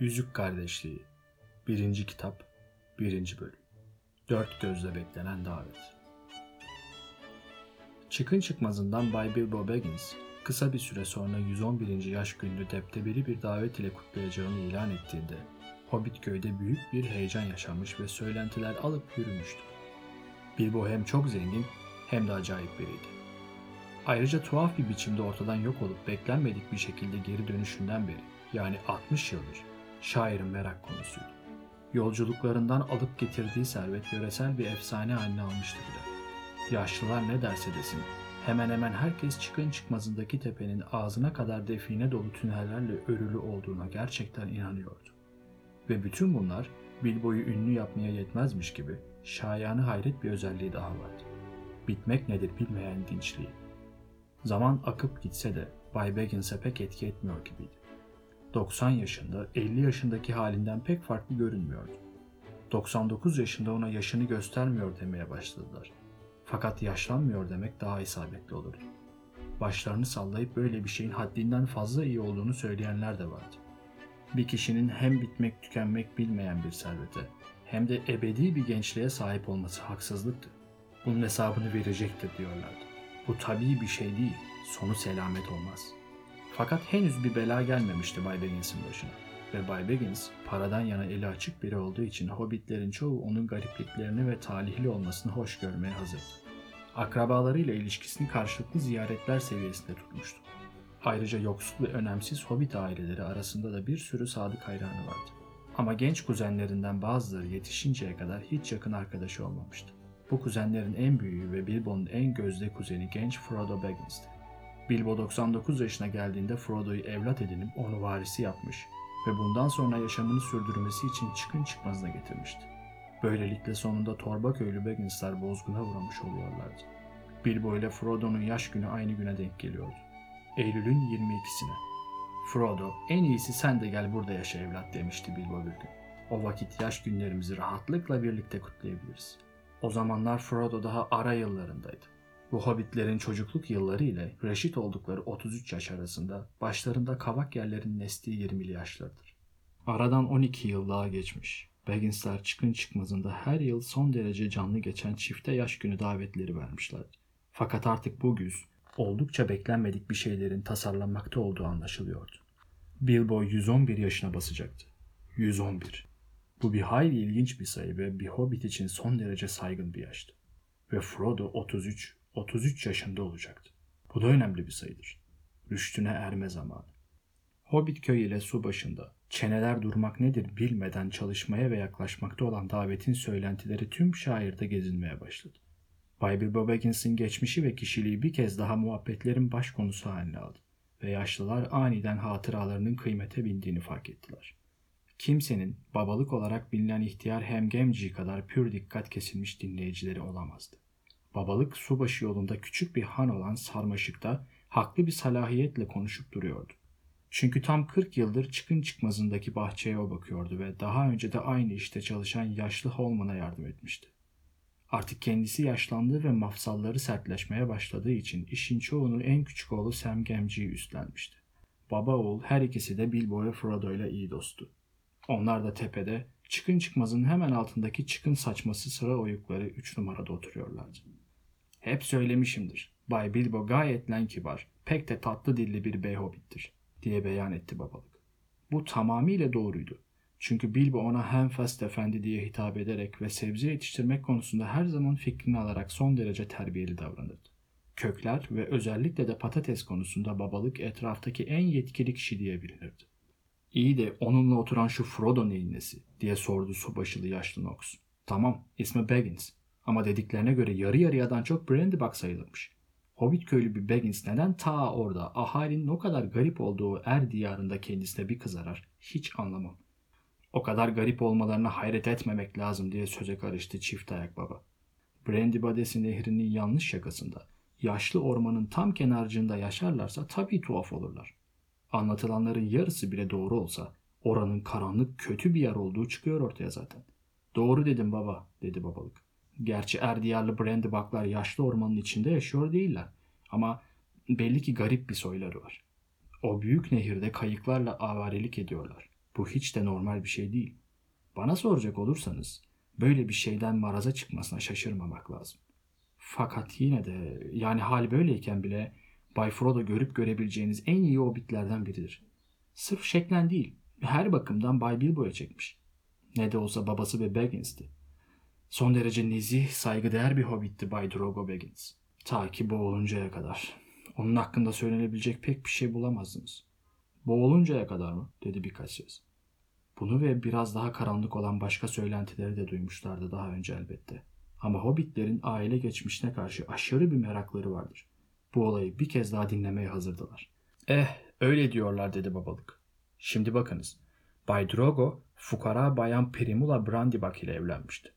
Yüzük Kardeşliği 1. Kitap 1. Bölüm Dört gözle beklenen davet Çıkın çıkmazından Bay Bilbo Baggins kısa bir süre sonra 111. yaş gününü deptebeli bir davet ile kutlayacağını ilan ettiğinde Hobbit köyde büyük bir heyecan yaşanmış ve söylentiler alıp yürümüştü. Bilbo hem çok zengin hem de acayip biriydi. Ayrıca tuhaf bir biçimde ortadan yok olup beklenmedik bir şekilde geri dönüşünden beri yani 60 yıldır şairin merak konusuydu. Yolculuklarından alıp getirdiği servet yöresel bir efsane haline almıştı bile. Yaşlılar ne derse desin, hemen hemen herkes çıkın çıkmazındaki tepenin ağzına kadar define dolu tünellerle örülü olduğuna gerçekten inanıyordu. Ve bütün bunlar Bilbo'yu ünlü yapmaya yetmezmiş gibi şayanı hayret bir özelliği daha vardı. Bitmek nedir bilmeyen dinçliği. Zaman akıp gitse de Bay Baggins'e pek etki etmiyor gibiydi. 90 yaşında 50 yaşındaki halinden pek farklı görünmüyordu. 99 yaşında ona yaşını göstermiyor demeye başladılar. Fakat yaşlanmıyor demek daha isabetli olurdu. Başlarını sallayıp böyle bir şeyin haddinden fazla iyi olduğunu söyleyenler de vardı. Bir kişinin hem bitmek tükenmek bilmeyen bir servete hem de ebedi bir gençliğe sahip olması haksızlıktı. Bunun hesabını verecektir diyorlardı. Bu tabii bir şey değil, sonu selamet olmaz.'' Fakat henüz bir bela gelmemişti Bay Baggins'in başına. Ve Bay Baggins paradan yana eli açık biri olduğu için hobbitlerin çoğu onun garipliklerini ve talihli olmasını hoş görmeye hazırdı. Akrabalarıyla ilişkisini karşılıklı ziyaretler seviyesinde tutmuştu. Ayrıca yoksul ve önemsiz hobbit aileleri arasında da bir sürü sadık hayranı vardı. Ama genç kuzenlerinden bazıları yetişinceye kadar hiç yakın arkadaşı olmamıştı. Bu kuzenlerin en büyüğü ve Bilbo'nun en gözde kuzeni genç Frodo Baggins'ti. Bilbo 99 yaşına geldiğinde Frodo'yu evlat edinip onu varisi yapmış ve bundan sonra yaşamını sürdürmesi için çıkın çıkmazına getirmişti. Böylelikle sonunda torba köylü Baggins'ler bozguna uğramış oluyorlardı. Bilbo ile Frodo'nun yaş günü aynı güne denk geliyordu. Eylül'ün 22'sine. Frodo, en iyisi sen de gel burada yaşa evlat demişti Bilbo bir gün. O vakit yaş günlerimizi rahatlıkla birlikte kutlayabiliriz. O zamanlar Frodo daha ara yıllarındaydı. Bu hobbitlerin çocukluk yılları ile reşit oldukları 33 yaş arasında başlarında kavak yerlerin nestiği 20'li yaşlardır. Aradan 12 yıl daha geçmiş. Bagginsler çıkın çıkmazında her yıl son derece canlı geçen çifte yaş günü davetleri vermişlerdi. Fakat artık bu güz oldukça beklenmedik bir şeylerin tasarlanmakta olduğu anlaşılıyordu. Bilbo 111 yaşına basacaktı. 111. Bu bir hayli ilginç bir sayı ve bir hobbit için son derece saygın bir yaştı. Ve Frodo 33 33 yaşında olacaktı. Bu da önemli bir sayıdır. Rüştüne erme zamanı. Hobbit köy ile su başında çeneler durmak nedir bilmeden çalışmaya ve yaklaşmakta olan davetin söylentileri tüm şairde gezinmeye başladı. Bay Bilbo Baggins'in geçmişi ve kişiliği bir kez daha muhabbetlerin baş konusu haline aldı ve yaşlılar aniden hatıralarının kıymete bindiğini fark ettiler. Kimsenin babalık olarak bilinen ihtiyar Hemgemci kadar pür dikkat kesilmiş dinleyicileri olamazdı babalık subaşı yolunda küçük bir han olan Sarmaşık'ta haklı bir salahiyetle konuşup duruyordu. Çünkü tam 40 yıldır çıkın çıkmazındaki bahçeye o bakıyordu ve daha önce de aynı işte çalışan yaşlı Holman'a yardım etmişti. Artık kendisi yaşlandığı ve mafsalları sertleşmeye başladığı için işin çoğunu en küçük oğlu Sam Gamgee'yi üstlenmişti. Baba oğul her ikisi de Bilbo ve Frodo ile iyi dostu. Onlar da tepede, çıkın çıkmazın hemen altındaki çıkın saçması sıra oyukları 3 numarada oturuyorlardı. Hep söylemişimdir. Bay Bilbo gayet len kibar, pek de tatlı dilli bir bey hobbittir, diye beyan etti babalık. Bu tamamıyla doğruydu. Çünkü Bilbo ona Henfast Efendi diye hitap ederek ve sebze yetiştirmek konusunda her zaman fikrini alarak son derece terbiyeli davranırdı. Kökler ve özellikle de patates konusunda babalık etraftaki en yetkili kişi diye bilinirdi. İyi de onunla oturan şu Frodo neyin nesi diye sordu subaşılı yaşlı Knox. Tamam ismi Baggins ama dediklerine göre yarı yarıyadan çok Brandybuck sayılırmış. Hobbit köylü bir Baggins neden ta orada ahalinin o kadar garip olduğu er diyarında kendisine bir kız arar hiç anlamam. O kadar garip olmalarına hayret etmemek lazım diye söze karıştı çift ayak baba. Brandy Badesi nehrinin yanlış şakasında yaşlı ormanın tam kenarcığında yaşarlarsa tabii tuhaf olurlar. Anlatılanların yarısı bile doğru olsa oranın karanlık kötü bir yer olduğu çıkıyor ortaya zaten. Doğru dedim baba dedi babalık. Gerçi er diyarlı yaşlı ormanın içinde yaşıyor değiller. Ama belli ki garip bir soyları var. O büyük nehirde kayıklarla avarelik ediyorlar. Bu hiç de normal bir şey değil. Bana soracak olursanız böyle bir şeyden maraza çıkmasına şaşırmamak lazım. Fakat yine de yani hal böyleyken bile Bay Frodo görüp görebileceğiniz en iyi hobbitlerden biridir. Sırf şeklen değil, her bakımdan Bay Bilbo'ya çekmiş. Ne de olsa babası ve Baggins'ti. Son derece nezih, saygıdeğer bir hobbitti Bay Drogo Baggins. Ta ki boğuluncaya kadar. Onun hakkında söylenebilecek pek bir şey bulamazdınız. Boğuluncaya kadar mı? dedi birkaç ses. Bunu ve biraz daha karanlık olan başka söylentileri de duymuşlardı daha önce elbette. Ama hobbitlerin aile geçmişine karşı aşırı bir merakları vardır. Bu olayı bir kez daha dinlemeye hazırdılar. Eh, öyle diyorlar dedi babalık. Şimdi bakınız. Bay Drogo, fukara bayan Primula Brandibak ile evlenmişti.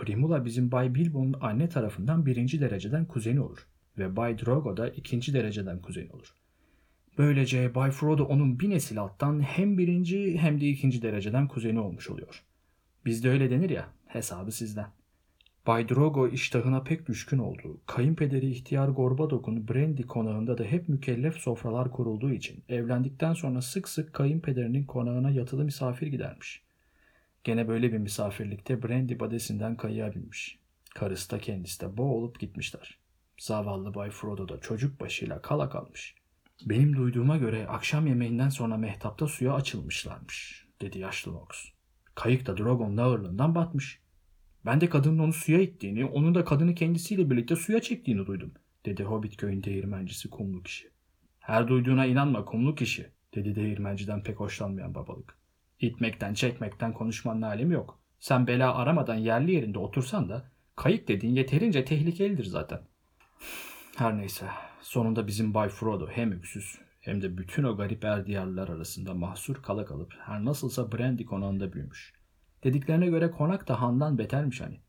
Primula bizim Bay Bilbo'nun anne tarafından birinci dereceden kuzeni olur ve Bay Drogo da ikinci dereceden kuzeni olur. Böylece Bay Frodo onun bir nesil alttan hem birinci hem de ikinci dereceden kuzeni olmuş oluyor. Bizde öyle denir ya, hesabı sizden. Bay Drogo iştahına pek düşkün oldu. Kayınpederi ihtiyar Gorbadok'un Brandy konağında da hep mükellef sofralar kurulduğu için evlendikten sonra sık sık kayınpederinin konağına yatılı misafir gidermiş. Gene böyle bir misafirlikte Brandy badesinden kayığa binmiş. Karısı da kendisi de boğulup gitmişler. Zavallı Bay Frodo da çocuk başıyla kala kalmış. Benim duyduğuma göre akşam yemeğinden sonra mehtapta suya açılmışlarmış, dedi yaşlı Nox. Kayık da Drogon'un ağırlığından batmış. Ben de kadının onu suya ittiğini, onun da kadını kendisiyle birlikte suya çektiğini duydum, dedi Hobbit köyün değirmencisi kumlu kişi. Her duyduğuna inanma kumlu kişi, dedi değirmenciden pek hoşlanmayan babalık. İtmekten, çekmekten konuşmanın alemi yok. Sen bela aramadan yerli yerinde otursan da kayık dediğin yeterince tehlikelidir zaten. Her neyse, sonunda bizim Bay Frodo hem öksüz hem de bütün o garip erdiyarlılar arasında mahsur kala kalıp her nasılsa Brandy konağında büyümüş. Dediklerine göre konak da handan betermiş hani.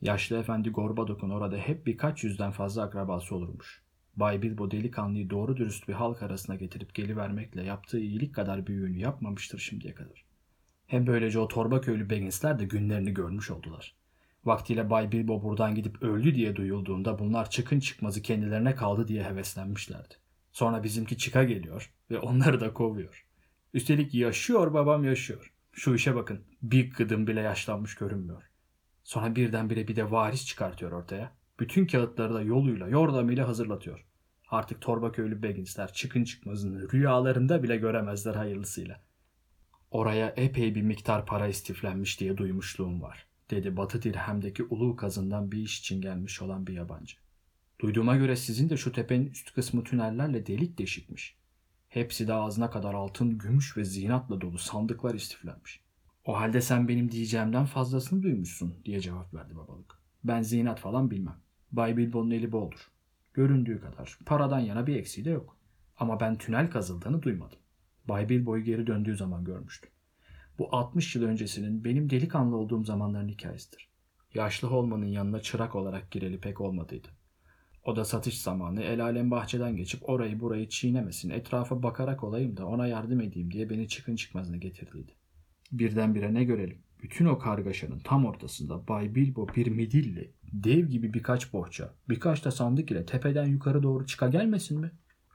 Yaşlı efendi Gorbadok'un orada hep birkaç yüzden fazla akrabası olurmuş. Bay Bilbo delikanlıyı doğru dürüst bir halk arasına getirip gelivermekle yaptığı iyilik kadar büyüğünü yapmamıştır şimdiye kadar. Hem böylece o torba köylü Baggins'ler de günlerini görmüş oldular. Vaktiyle Bay Bilbo buradan gidip öldü diye duyulduğunda bunlar çıkın çıkmazı kendilerine kaldı diye heveslenmişlerdi. Sonra bizimki çıka geliyor ve onları da kovuyor. Üstelik yaşıyor babam yaşıyor. Şu işe bakın bir gıdım bile yaşlanmış görünmüyor. Sonra birdenbire bir de varis çıkartıyor ortaya. Bütün kağıtları da yoluyla yordamıyla hazırlatıyor. Artık torba köylü Baggins'ler çıkın çıkmazını rüyalarında bile göremezler hayırlısıyla. Oraya epey bir miktar para istiflenmiş diye duymuşluğum var, dedi Batı Dirhem'deki ulu kazından bir iş için gelmiş olan bir yabancı. Duyduğuma göre sizin de şu tepenin üst kısmı tünellerle delik deşikmiş. Hepsi de ağzına kadar altın, gümüş ve zinatla dolu sandıklar istiflenmiş. O halde sen benim diyeceğimden fazlasını duymuşsun diye cevap verdi babalık. Ben zinat falan bilmem. Bay Bilbo'nun eli boldur. Göründüğü kadar paradan yana bir eksiği de yok. Ama ben tünel kazıldığını duymadım. Bay Bilbo'yu geri döndüğü zaman görmüştüm. Bu 60 yıl öncesinin benim delikanlı olduğum zamanların hikayesidir. Yaşlı Holman'ın yanına çırak olarak gireli pek olmadıydı. O da satış zamanı el alem bahçeden geçip orayı burayı çiğnemesin, etrafa bakarak olayım da ona yardım edeyim diye beni çıkın çıkmazına getirdiydi. Birdenbire ne görelim? Bütün o kargaşanın tam ortasında Bay Bilbo bir midilli, dev gibi birkaç bohça, birkaç da sandık ile tepeden yukarı doğru çıka gelmesin mi?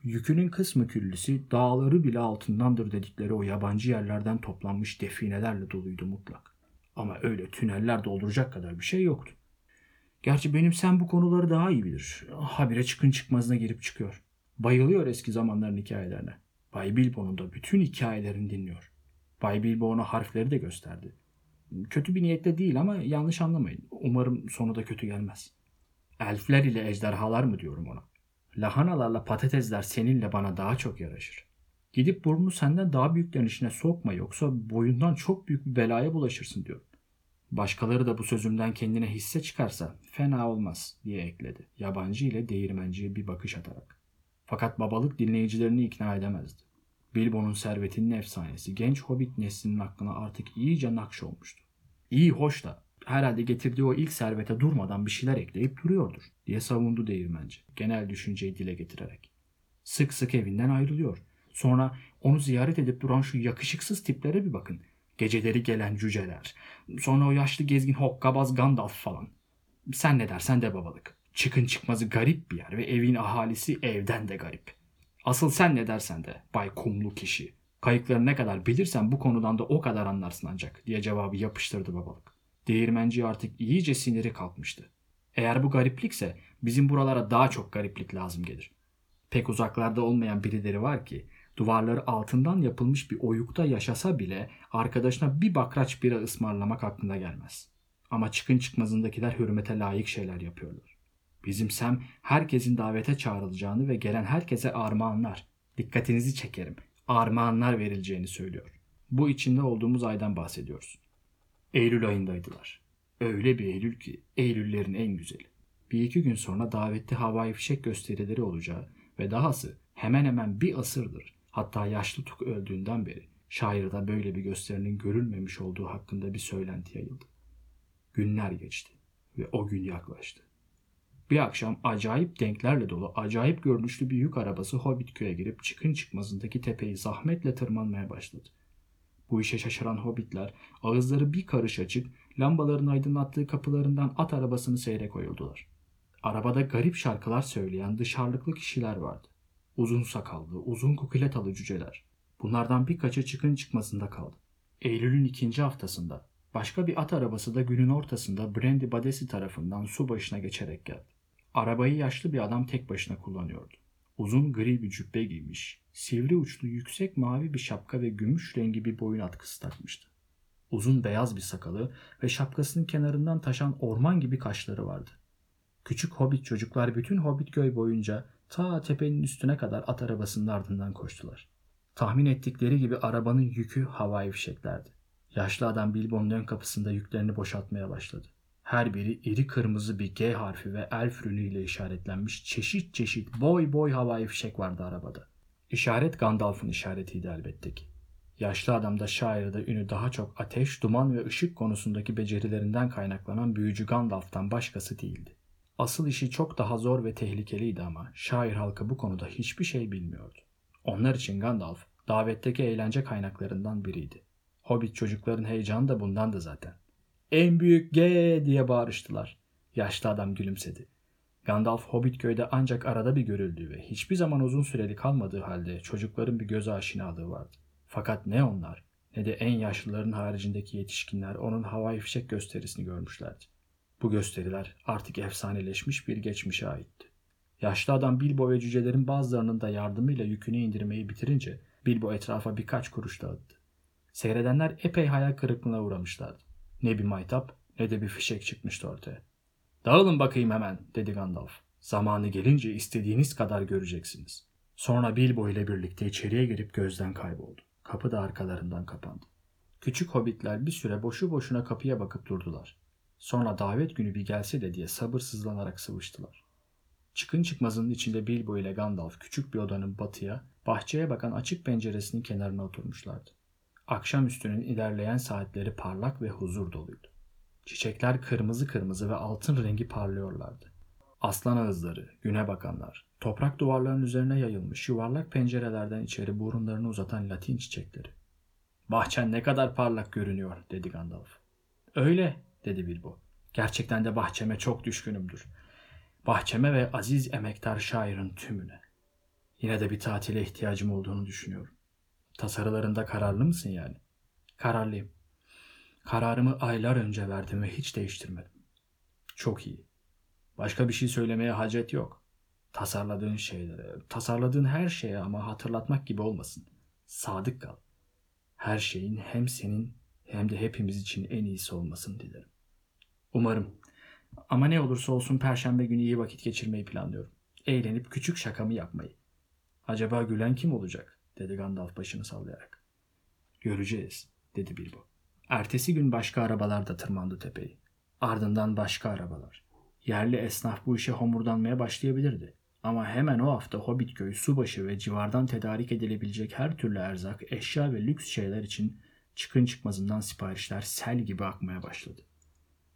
Yükünün kısmı küllüsü dağları bile altındandır dedikleri o yabancı yerlerden toplanmış definelerle doluydu mutlak. Ama öyle tüneller dolduracak kadar bir şey yoktu. Gerçi benim sen bu konuları daha iyi bilir. Habire çıkın çıkmazına girip çıkıyor. Bayılıyor eski zamanların hikayelerine. Bay Bilbo'nun da bütün hikayelerini dinliyor. Bay Bilbo ona harfleri de gösterdi. Kötü bir niyetle değil ama yanlış anlamayın. Umarım sonu da kötü gelmez. Elfler ile ejderhalar mı diyorum ona. Lahanalarla patatesler seninle bana daha çok yaraşır. Gidip burnunu senden daha büyüklerin işine sokma yoksa boyundan çok büyük bir belaya bulaşırsın diyor. Başkaları da bu sözümden kendine hisse çıkarsa fena olmaz diye ekledi. Yabancı ile değirmenciye bir bakış atarak. Fakat babalık dinleyicilerini ikna edemezdi. Bilbo'nun servetinin efsanesi genç hobbit neslinin aklına artık iyice nakş olmuştu. İyi hoş da herhalde getirdiği o ilk servete durmadan bir şeyler ekleyip duruyordur diye savundu değirmenci genel düşünceyi dile getirerek. Sık sık evinden ayrılıyor. Sonra onu ziyaret edip duran şu yakışıksız tiplere bir bakın. Geceleri gelen cüceler. Sonra o yaşlı gezgin hokkabaz Gandalf falan. Sen ne dersen de babalık. Çıkın çıkmazı garip bir yer ve evin ahalisi evden de garip. Asıl sen ne dersen de Bay Kumlu kişi. Kayıkları ne kadar bilirsen bu konudan da o kadar anlarsın ancak diye cevabı yapıştırdı babalık. Değirmenci artık iyice siniri kalkmıştı. Eğer bu gariplikse bizim buralara daha çok gariplik lazım gelir. Pek uzaklarda olmayan birileri var ki duvarları altından yapılmış bir oyukta yaşasa bile arkadaşına bir bakraç bira ısmarlamak aklına gelmez. Ama çıkın çıkmazındakiler hürmete layık şeyler yapıyorlar. Bizim Sem herkesin davete çağrılacağını ve gelen herkese armağanlar, dikkatinizi çekerim, armağanlar verileceğini söylüyor. Bu içinde olduğumuz aydan bahsediyoruz. Eylül ayındaydılar. Öyle bir Eylül ki Eylüllerin en güzeli. Bir iki gün sonra davetli havai fişek gösterileri olacağı ve dahası hemen hemen bir asırdır hatta yaşlı Tuk öldüğünden beri şairde böyle bir gösterinin görülmemiş olduğu hakkında bir söylenti yayıldı. Günler geçti ve o gün yaklaştı. Bir akşam acayip denklerle dolu, acayip görünüşlü bir yük arabası Hobbitköy'e girip çıkın çıkmazındaki tepeyi zahmetle tırmanmaya başladı. Bu işe şaşıran hobbitler ağızları bir karış açık, lambaların aydınlattığı kapılarından at arabasını seyre koyuldular. Arabada garip şarkılar söyleyen dışarılıklı kişiler vardı. Uzun sakallı, uzun kukuletalı cüceler. Bunlardan birkaçı çıkın çıkmasında kaldı. Eylül'ün ikinci haftasında başka bir at arabası da günün ortasında Brandy Badesi tarafından su başına geçerek geldi. Arabayı yaşlı bir adam tek başına kullanıyordu. Uzun gri bir cübbe giymiş, sivri uçlu yüksek mavi bir şapka ve gümüş rengi bir boyun atkısı takmıştı. Uzun beyaz bir sakalı ve şapkasının kenarından taşan orman gibi kaşları vardı. Küçük hobbit çocuklar bütün hobbit köy boyunca ta tepenin üstüne kadar at arabasının ardından koştular. Tahmin ettikleri gibi arabanın yükü havai fişeklerdi. Yaşlı adam Bilbo'nun ön kapısında yüklerini boşaltmaya başladı. Her biri iri kırmızı bir G harfi ve elf ile işaretlenmiş çeşit çeşit boy boy havai fişek vardı arabada. İşaret Gandalf'ın işaretiydi elbette ki. Yaşlı adamda şairde ünü daha çok ateş, duman ve ışık konusundaki becerilerinden kaynaklanan büyücü Gandalf'tan başkası değildi. Asıl işi çok daha zor ve tehlikeliydi ama şair halkı bu konuda hiçbir şey bilmiyordu. Onlar için Gandalf davetteki eğlence kaynaklarından biriydi. Hobbit çocukların heyecanı da bundandı zaten. En büyük G diye bağırıştılar. Yaşlı adam gülümsedi. Gandalf Hobbit köyde ancak arada bir görüldüğü ve hiçbir zaman uzun süreli kalmadığı halde çocukların bir göze aşinalığı vardı. Fakat ne onlar ne de en yaşlıların haricindeki yetişkinler onun havai fişek gösterisini görmüşlerdi. Bu gösteriler artık efsaneleşmiş bir geçmişe aitti. Yaşlı adam Bilbo ve cücelerin bazılarının da yardımıyla yükünü indirmeyi bitirince Bilbo etrafa birkaç kuruş dağıttı. Seyredenler epey hayal kırıklığına uğramışlardı. Ne bir maytap ne de bir fişek çıkmıştı ortaya. Dağılın bakayım hemen dedi Gandalf. Zamanı gelince istediğiniz kadar göreceksiniz. Sonra Bilbo ile birlikte içeriye girip gözden kayboldu. Kapı da arkalarından kapandı. Küçük hobbitler bir süre boşu boşuna kapıya bakıp durdular. Sonra davet günü bir gelse de diye sabırsızlanarak sıvıştılar. Çıkın çıkmazının içinde Bilbo ile Gandalf küçük bir odanın batıya, bahçeye bakan açık penceresinin kenarına oturmuşlardı. Akşamüstünün ilerleyen saatleri parlak ve huzur doluydu. Çiçekler kırmızı kırmızı ve altın rengi parlıyorlardı. Aslan ağızları, güne bakanlar, toprak duvarların üzerine yayılmış yuvarlak pencerelerden içeri burunlarını uzatan latin çiçekleri. Bahçen ne kadar parlak görünüyor dedi Gandalf. Öyle dedi Bilbo. Gerçekten de bahçeme çok düşkünümdür. Bahçeme ve aziz emektar şairin tümüne. Yine de bir tatile ihtiyacım olduğunu düşünüyorum. Tasarılarında kararlı mısın yani? Kararlıyım. Kararımı aylar önce verdim ve hiç değiştirmedim. Çok iyi. Başka bir şey söylemeye hacet yok. Tasarladığın şeylere, tasarladığın her şeye ama hatırlatmak gibi olmasın. Sadık kal. Her şeyin hem senin hem de hepimiz için en iyisi olmasını dilerim. Umarım. Ama ne olursa olsun perşembe günü iyi vakit geçirmeyi planlıyorum. Eğlenip küçük şakamı yapmayı. Acaba gülen kim olacak? dedi Gandalf başını sallayarak. Göreceğiz, dedi Bilbo. Ertesi gün başka arabalar da tırmandı tepeyi. Ardından başka arabalar. Yerli esnaf bu işe homurdanmaya başlayabilirdi. Ama hemen o hafta Hobbitköy, Subaşı ve civardan tedarik edilebilecek her türlü erzak, eşya ve lüks şeyler için çıkın çıkmazından siparişler sel gibi akmaya başladı.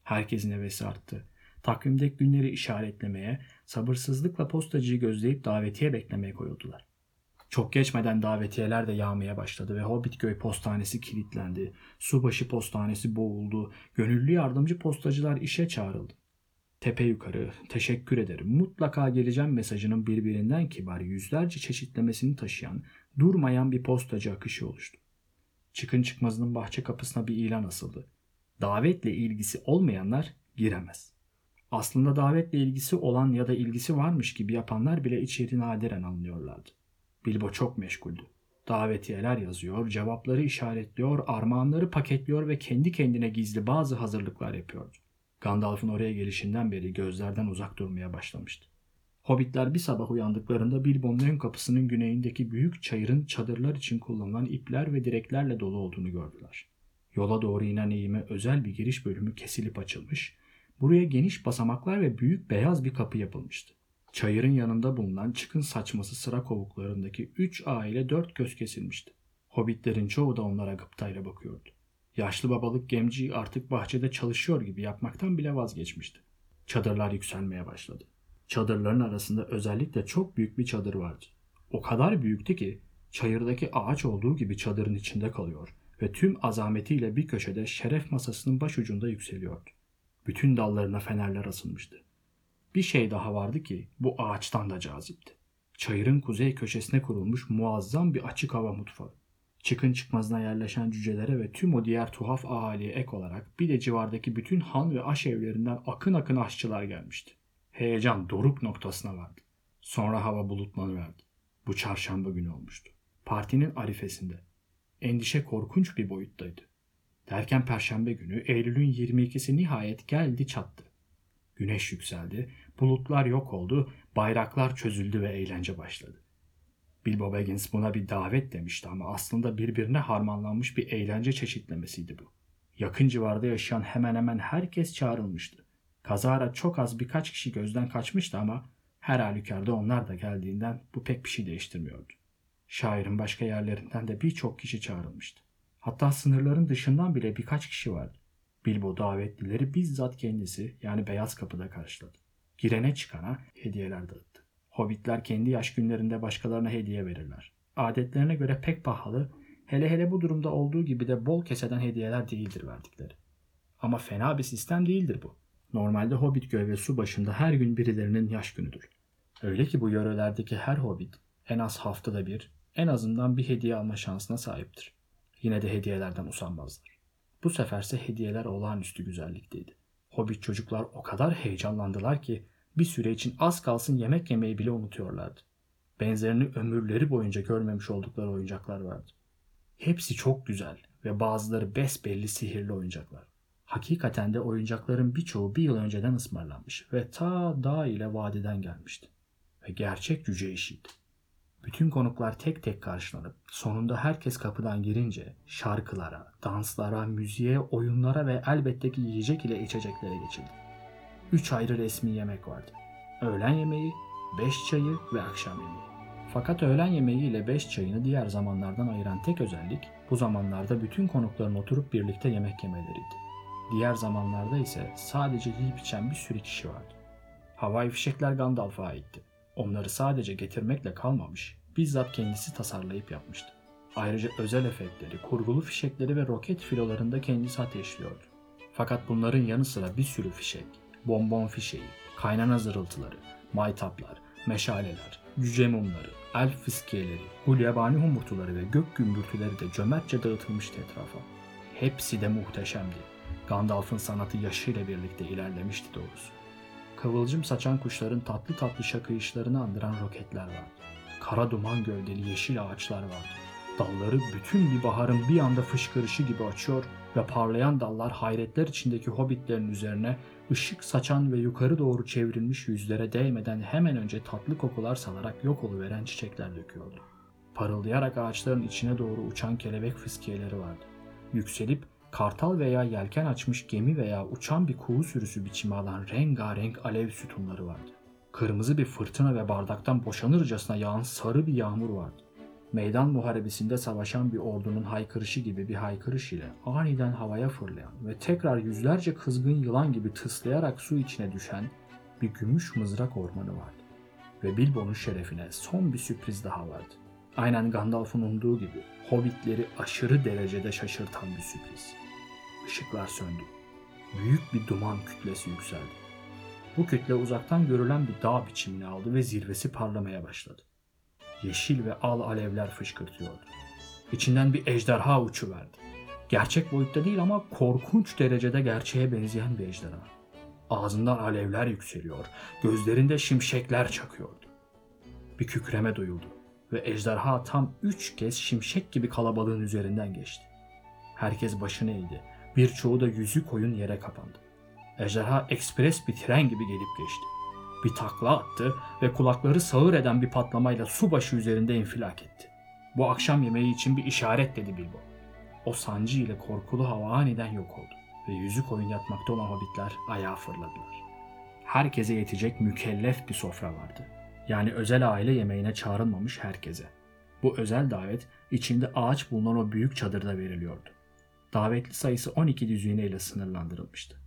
Herkesin hevesi arttı. Takvimdeki günleri işaretlemeye, sabırsızlıkla postacıyı gözleyip davetiye beklemeye koyuldular. Çok geçmeden davetiyeler de yağmaya başladı ve Hobbitköy postanesi kilitlendi. Subaşı postanesi boğuldu. Gönüllü yardımcı postacılar işe çağrıldı. Tepe yukarı, teşekkür ederim, mutlaka geleceğim mesajının birbirinden kibar yüzlerce çeşitlemesini taşıyan, durmayan bir postacı akışı oluştu. Çıkın çıkmazının bahçe kapısına bir ilan asıldı. Davetle ilgisi olmayanlar giremez. Aslında davetle ilgisi olan ya da ilgisi varmış gibi yapanlar bile içeri nadiren anlıyorlardı. Bilbo çok meşguldü. Davetiyeler yazıyor, cevapları işaretliyor, armağanları paketliyor ve kendi kendine gizli bazı hazırlıklar yapıyordu. Gandalf'ın oraya gelişinden beri gözlerden uzak durmaya başlamıştı. Hobbitler bir sabah uyandıklarında Bilbo'nun ön kapısının güneyindeki büyük çayırın çadırlar için kullanılan ipler ve direklerle dolu olduğunu gördüler. Yola doğru inen eğime özel bir giriş bölümü kesilip açılmış, buraya geniş basamaklar ve büyük beyaz bir kapı yapılmıştı. Çayırın yanında bulunan çıkın saçması sıra kovuklarındaki üç aile dört göz kesilmişti. Hobbitlerin çoğu da onlara gıptayla bakıyordu. Yaşlı babalık gemci artık bahçede çalışıyor gibi yapmaktan bile vazgeçmişti. Çadırlar yükselmeye başladı. Çadırların arasında özellikle çok büyük bir çadır vardı. O kadar büyüktü ki çayırdaki ağaç olduğu gibi çadırın içinde kalıyor ve tüm azametiyle bir köşede şeref masasının baş ucunda yükseliyordu. Bütün dallarına fenerler asılmıştı. Bir şey daha vardı ki bu ağaçtan da cazipti. Çayırın kuzey köşesine kurulmuş muazzam bir açık hava mutfağı. Çıkın çıkmazına yerleşen cücelere ve tüm o diğer tuhaf ahaliye ek olarak bir de civardaki bütün han ve aş evlerinden akın akın aşçılar gelmişti. Heyecan doruk noktasına vardı. Sonra hava bulutlanıverdi. Bu çarşamba günü olmuştu. Partinin arifesinde. Endişe korkunç bir boyuttaydı. Derken perşembe günü Eylül'ün 22'si nihayet geldi çattı. Güneş yükseldi, bulutlar yok oldu, bayraklar çözüldü ve eğlence başladı. Bilbo Baggins buna bir davet demişti ama aslında birbirine harmanlanmış bir eğlence çeşitlemesiydi bu. Yakın civarda yaşayan hemen hemen herkes çağrılmıştı. Kazara çok az birkaç kişi gözden kaçmıştı ama her halükarda onlar da geldiğinden bu pek bir şey değiştirmiyordu. Şairin başka yerlerinden de birçok kişi çağrılmıştı. Hatta sınırların dışından bile birkaç kişi vardı. Bilbo davetlileri bizzat kendisi yani Beyaz Kapı'da karşıladı. Girene çıkana hediyeler dağıttı. Hobbitler kendi yaş günlerinde başkalarına hediye verirler. Adetlerine göre pek pahalı, hele hele bu durumda olduğu gibi de bol keseden hediyeler değildir verdikleri. Ama fena bir sistem değildir bu. Normalde Hobbit göl su başında her gün birilerinin yaş günüdür. Öyle ki bu yörelerdeki her Hobbit en az haftada bir, en azından bir hediye alma şansına sahiptir. Yine de hediyelerden usanmazlar. Bu seferse hediyeler olağanüstü güzellikteydi. Hobbit çocuklar o kadar heyecanlandılar ki bir süre için az kalsın yemek yemeyi bile unutuyorlardı. Benzerini ömürleri boyunca görmemiş oldukları oyuncaklar vardı. Hepsi çok güzel ve bazıları besbelli sihirli oyuncaklar. Hakikaten de oyuncakların birçoğu bir yıl önceden ısmarlanmış ve ta dağ ile vadiden gelmişti. Ve gerçek cüce işiydi. Bütün konuklar tek tek karşılanıp sonunda herkes kapıdan girince şarkılara, danslara, müziğe, oyunlara ve elbette ki yiyecek ile içeceklere geçildi. Üç ayrı resmi yemek vardı. Öğlen yemeği, beş çayı ve akşam yemeği. Fakat öğlen yemeği ile beş çayını diğer zamanlardan ayıran tek özellik bu zamanlarda bütün konukların oturup birlikte yemek yemeleriydi. Diğer zamanlarda ise sadece yiyip içen bir sürü kişi vardı. Havai fişekler Gandalf'a aitti. Onları sadece getirmekle kalmamış, bizzat kendisi tasarlayıp yapmıştı. Ayrıca özel efektleri, kurgulu fişekleri ve roket filolarını da kendisi ateşliyordu. Fakat bunların yanı sıra bir sürü fişek, bonbon fişeği, kaynana zırıltıları, maytaplar, meşaleler, cüce mumları, elf fiskiyeleri, gulyabani humurtuları ve gök gümbürtüleri de cömertçe dağıtılmıştı etrafa. Hepsi de muhteşemdi. Gandalf'ın sanatı yaşıyla birlikte ilerlemişti doğrusu. Kıvılcım saçan kuşların tatlı tatlı şakıyışlarını andıran roketler vardı. Kara duman gövdeli yeşil ağaçlar vardı. Dalları bütün bir baharın bir anda fışkırışı gibi açıyor ve parlayan dallar hayretler içindeki hobbitlerin üzerine ışık saçan ve yukarı doğru çevrilmiş yüzlere değmeden hemen önce tatlı kokular salarak yok oluveren çiçekler döküyordu. Parıldayarak ağaçların içine doğru uçan kelebek fıskiyeleri vardı. Yükselip kartal veya yelken açmış gemi veya uçan bir kuğu sürüsü biçimi alan rengarenk alev sütunları vardı. Kırmızı bir fırtına ve bardaktan boşanırcasına yağan sarı bir yağmur vardı. Meydan muharebesinde savaşan bir ordunun haykırışı gibi bir haykırış ile aniden havaya fırlayan ve tekrar yüzlerce kızgın yılan gibi tıslayarak su içine düşen bir gümüş mızrak ormanı vardı. Ve Bilbo'nun şerefine son bir sürpriz daha vardı. Aynen Gandalf'ın umduğu gibi hobbitleri aşırı derecede şaşırtan bir sürpriz. Işıklar söndü. Büyük bir duman kütlesi yükseldi. Bu kütle uzaktan görülen bir dağ biçimini aldı ve zirvesi parlamaya başladı. Yeşil ve al alevler fışkırtıyordu. İçinden bir ejderha uçuverdi. Gerçek boyutta değil ama korkunç derecede gerçeğe benzeyen bir ejderha. Ağzından alevler yükseliyor, gözlerinde şimşekler çakıyordu. Bir kükreme duyuldu ve ejderha tam üç kez şimşek gibi kalabalığın üzerinden geçti. Herkes başını eğdi, birçoğu da yüzü koyun yere kapandı. Ejderha ekspres bir tren gibi gelip geçti. Bir takla attı ve kulakları sağır eden bir patlamayla subaşı üzerinde infilak etti. Bu akşam yemeği için bir işaret dedi Bilbo. O sancı ile korkulu hava aniden yok oldu ve yüzü koyun yatmakta olan hobbitler ayağa fırladılar. Herkese yetecek mükellef bir sofra vardı. Yani özel aile yemeğine çağrılmamış herkese. Bu özel davet içinde ağaç bulunan o büyük çadırda veriliyordu. Davetli sayısı 12 düzine ile sınırlandırılmıştı.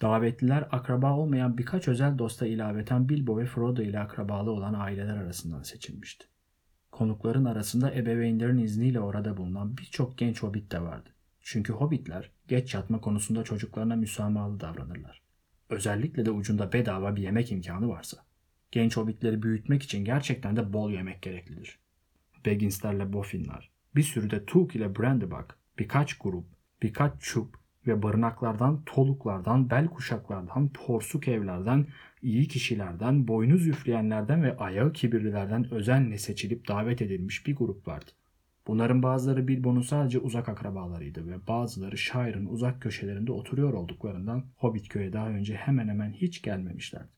Davetliler akraba olmayan birkaç özel dosta ilaveten Bilbo ve Frodo ile akrabalı olan aileler arasından seçilmişti. Konukların arasında ebeveynlerin izniyle orada bulunan birçok genç hobbit de vardı. Çünkü hobbitler geç yatma konusunda çocuklarına müsamahalı davranırlar. Özellikle de ucunda bedava bir yemek imkanı varsa. Genç hobbitleri büyütmek için gerçekten de bol yemek gereklidir. Bagginslerle Boffinler, bir sürü de Took ile Brandybuck, birkaç grup, birkaç çup ve barınaklardan, toluklardan, bel kuşaklardan, porsuk evlerden, iyi kişilerden, boynuz üfleyenlerden ve ayağı kibirlilerden özenle seçilip davet edilmiş bir grup vardı. Bunların bazıları Bilbo'nun sadece uzak akrabalarıydı ve bazıları şairin uzak köşelerinde oturuyor olduklarından Hobbit köy'e daha önce hemen hemen hiç gelmemişlerdi.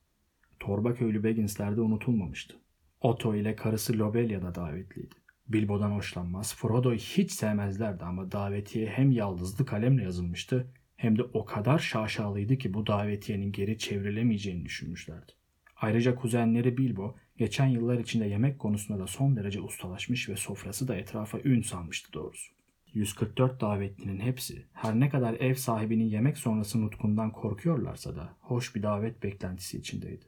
Torba köylü Baggins'ler de unutulmamıştı. Otto ile karısı Lobelia da davetliydi. Bilbo'dan hoşlanmaz, Frodo'yu hiç sevmezlerdi ama davetiye hem yaldızlı kalemle yazılmıştı hem de o kadar şaşalıydı ki bu davetiyenin geri çevrilemeyeceğini düşünmüşlerdi. Ayrıca kuzenleri Bilbo geçen yıllar içinde yemek konusunda da son derece ustalaşmış ve sofrası da etrafa ün salmıştı doğrusu. 144 davetlinin hepsi her ne kadar ev sahibinin yemek sonrası nutkundan korkuyorlarsa da hoş bir davet beklentisi içindeydi.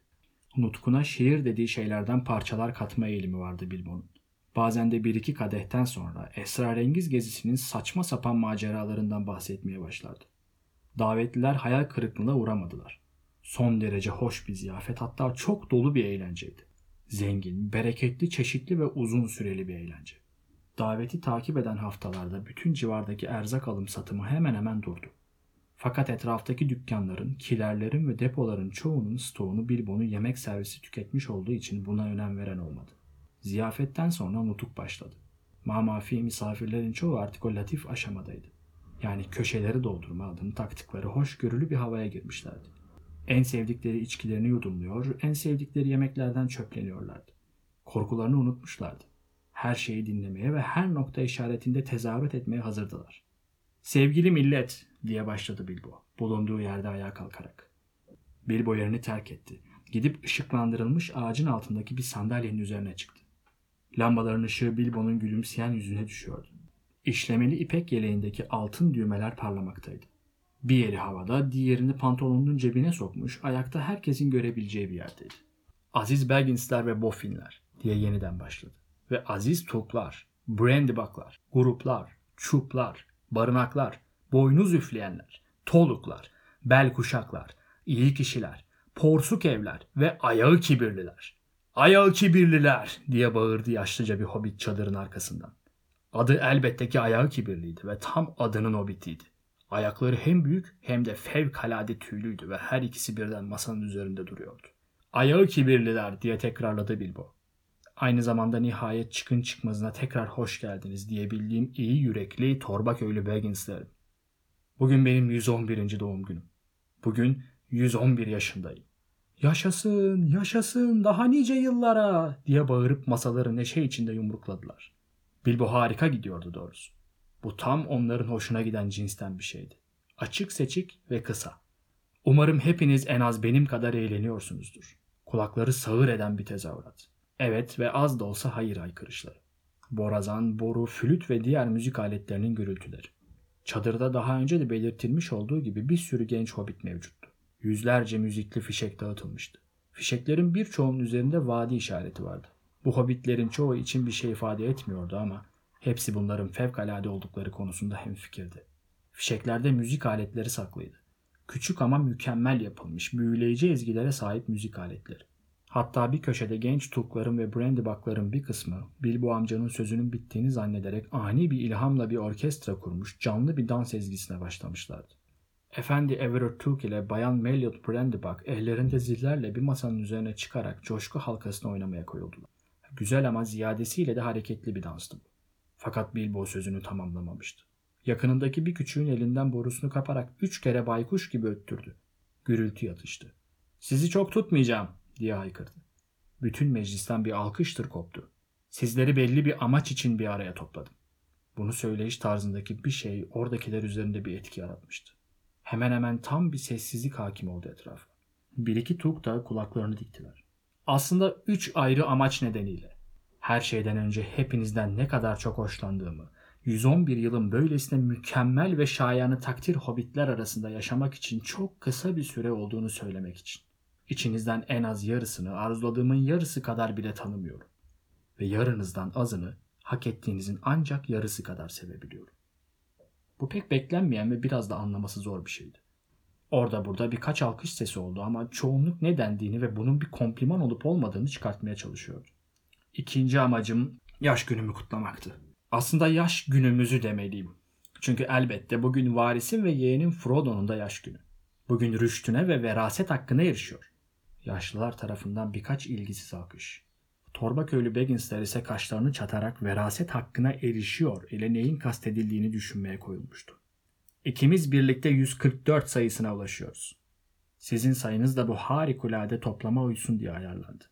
Nutkuna şiir dediği şeylerden parçalar katma eğilimi vardı Bilbo'nun. Bazen de bir iki kadehten sonra esrarengiz gezisinin saçma sapan maceralarından bahsetmeye başlardı. Davetliler hayal kırıklığına uğramadılar. Son derece hoş bir ziyafet hatta çok dolu bir eğlenceydi. Zengin, bereketli, çeşitli ve uzun süreli bir eğlence. Daveti takip eden haftalarda bütün civardaki erzak alım satımı hemen hemen durdu. Fakat etraftaki dükkanların, kilerlerin ve depoların çoğunun stoğunu Bilbo'nun yemek servisi tüketmiş olduğu için buna önem veren olmadı. Ziyafetten sonra nutuk başladı. Mamafi misafirlerin çoğu artık o latif aşamadaydı. Yani köşeleri doldurma adını taktıkları hoşgörülü bir havaya girmişlerdi. En sevdikleri içkilerini yudumluyor, en sevdikleri yemeklerden çöpleniyorlardı. Korkularını unutmuşlardı. Her şeyi dinlemeye ve her nokta işaretinde tezahürat etmeye hazırdılar. Sevgili millet diye başladı Bilbo bulunduğu yerde ayağa kalkarak. Bilbo yerini terk etti. Gidip ışıklandırılmış ağacın altındaki bir sandalyenin üzerine çıktı. Lambaların ışığı Bilbo'nun gülümseyen yüzüne düşüyordu. İşlemeli ipek yeleğindeki altın düğmeler parlamaktaydı. Bir eli havada, diğerini pantolonunun cebine sokmuş, ayakta herkesin görebileceği bir yerdeydi. Aziz Baggins'ler ve Boffin'ler diye yeniden başladı. Ve aziz Tuklar, Brandybuck'lar, gruplar, çuplar, barınaklar, boynuz üfleyenler, toluklar, bel kuşaklar, iyi kişiler, porsuk evler ve ayağı kibirliler. Ayağı kibirliler diye bağırdı yaşlıca bir hobbit çadırın arkasından. Adı elbette ki ayağı kibirliydi ve tam adının hobbitiydi. Ayakları hem büyük hem de fevkalade tüylüydü ve her ikisi birden masanın üzerinde duruyordu. Ayağı kibirliler diye tekrarladı Bilbo. Aynı zamanda nihayet çıkın çıkmazına tekrar hoş geldiniz diyebildiğim iyi yürekli torba köylü Baggins'lerim. Bugün benim 111. doğum günüm. Bugün 111 yaşındayım. Yaşasın, yaşasın, daha nice yıllara diye bağırıp masaları neşe içinde yumrukladılar. Bilbo harika gidiyordu doğrusu. Bu tam onların hoşuna giden cinsten bir şeydi. Açık seçik ve kısa. Umarım hepiniz en az benim kadar eğleniyorsunuzdur. Kulakları sağır eden bir tezahürat. Evet ve az da olsa hayır aykırışları. Borazan, boru, flüt ve diğer müzik aletlerinin gürültüleri. Çadırda daha önce de belirtilmiş olduğu gibi bir sürü genç hobbit mevcuttu. Yüzlerce müzikli fişek dağıtılmıştı. Fişeklerin birçoğunun üzerinde vadi işareti vardı. Bu hobbitlerin çoğu için bir şey ifade etmiyordu ama hepsi bunların fevkalade oldukları konusunda hemfikirdi. Fişeklerde müzik aletleri saklıydı. Küçük ama mükemmel yapılmış, büyüleyici ezgilere sahip müzik aletleri. Hatta bir köşede genç Tukların ve Brandybuck'ların bir kısmı Bilbo amcanın sözünün bittiğini zannederek ani bir ilhamla bir orkestra kurmuş canlı bir dans ezgisine başlamışlardı. Efendi Everett ile Bayan Melliot Brandybuck ellerinde zillerle bir masanın üzerine çıkarak coşku halkasını oynamaya koyuldular. Güzel ama ziyadesiyle de hareketli bir danstı bu. Fakat Bilbo sözünü tamamlamamıştı. Yakınındaki bir küçüğün elinden borusunu kaparak üç kere baykuş gibi öttürdü. Gürültü yatıştı. Sizi çok tutmayacağım diye haykırdı. Bütün meclisten bir alkıştır koptu. Sizleri belli bir amaç için bir araya topladım. Bunu söyleyiş tarzındaki bir şey oradakiler üzerinde bir etki yaratmıştı. Hemen hemen tam bir sessizlik hakim oldu etrafa. Bir iki Tuk da kulaklarını diktiler. Aslında üç ayrı amaç nedeniyle. Her şeyden önce hepinizden ne kadar çok hoşlandığımı, 111 yılın böylesine mükemmel ve şayanı takdir hobbitler arasında yaşamak için çok kısa bir süre olduğunu söylemek için. İçinizden en az yarısını arzuladığımın yarısı kadar bile tanımıyorum. Ve yarınızdan azını hak ettiğinizin ancak yarısı kadar sevebiliyorum. Bu pek beklenmeyen ve biraz da anlaması zor bir şeydi. Orada burada birkaç alkış sesi oldu ama çoğunluk ne dendiğini ve bunun bir kompliman olup olmadığını çıkartmaya çalışıyordu. İkinci amacım yaş günümü kutlamaktı. Aslında yaş günümüzü demeliyim. Çünkü elbette bugün varisin ve yeğenin Frodo'nun da yaş günü. Bugün rüştüne ve veraset hakkına erişiyor. Yaşlılar tarafından birkaç ilgisiz alkış. Torba köylü Bagginsler ise kaşlarını çatarak veraset hakkına erişiyor ile neyin kastedildiğini düşünmeye koyulmuştu. İkimiz birlikte 144 sayısına ulaşıyoruz. Sizin sayınız da bu harikulade toplama uysun diye ayarlandı.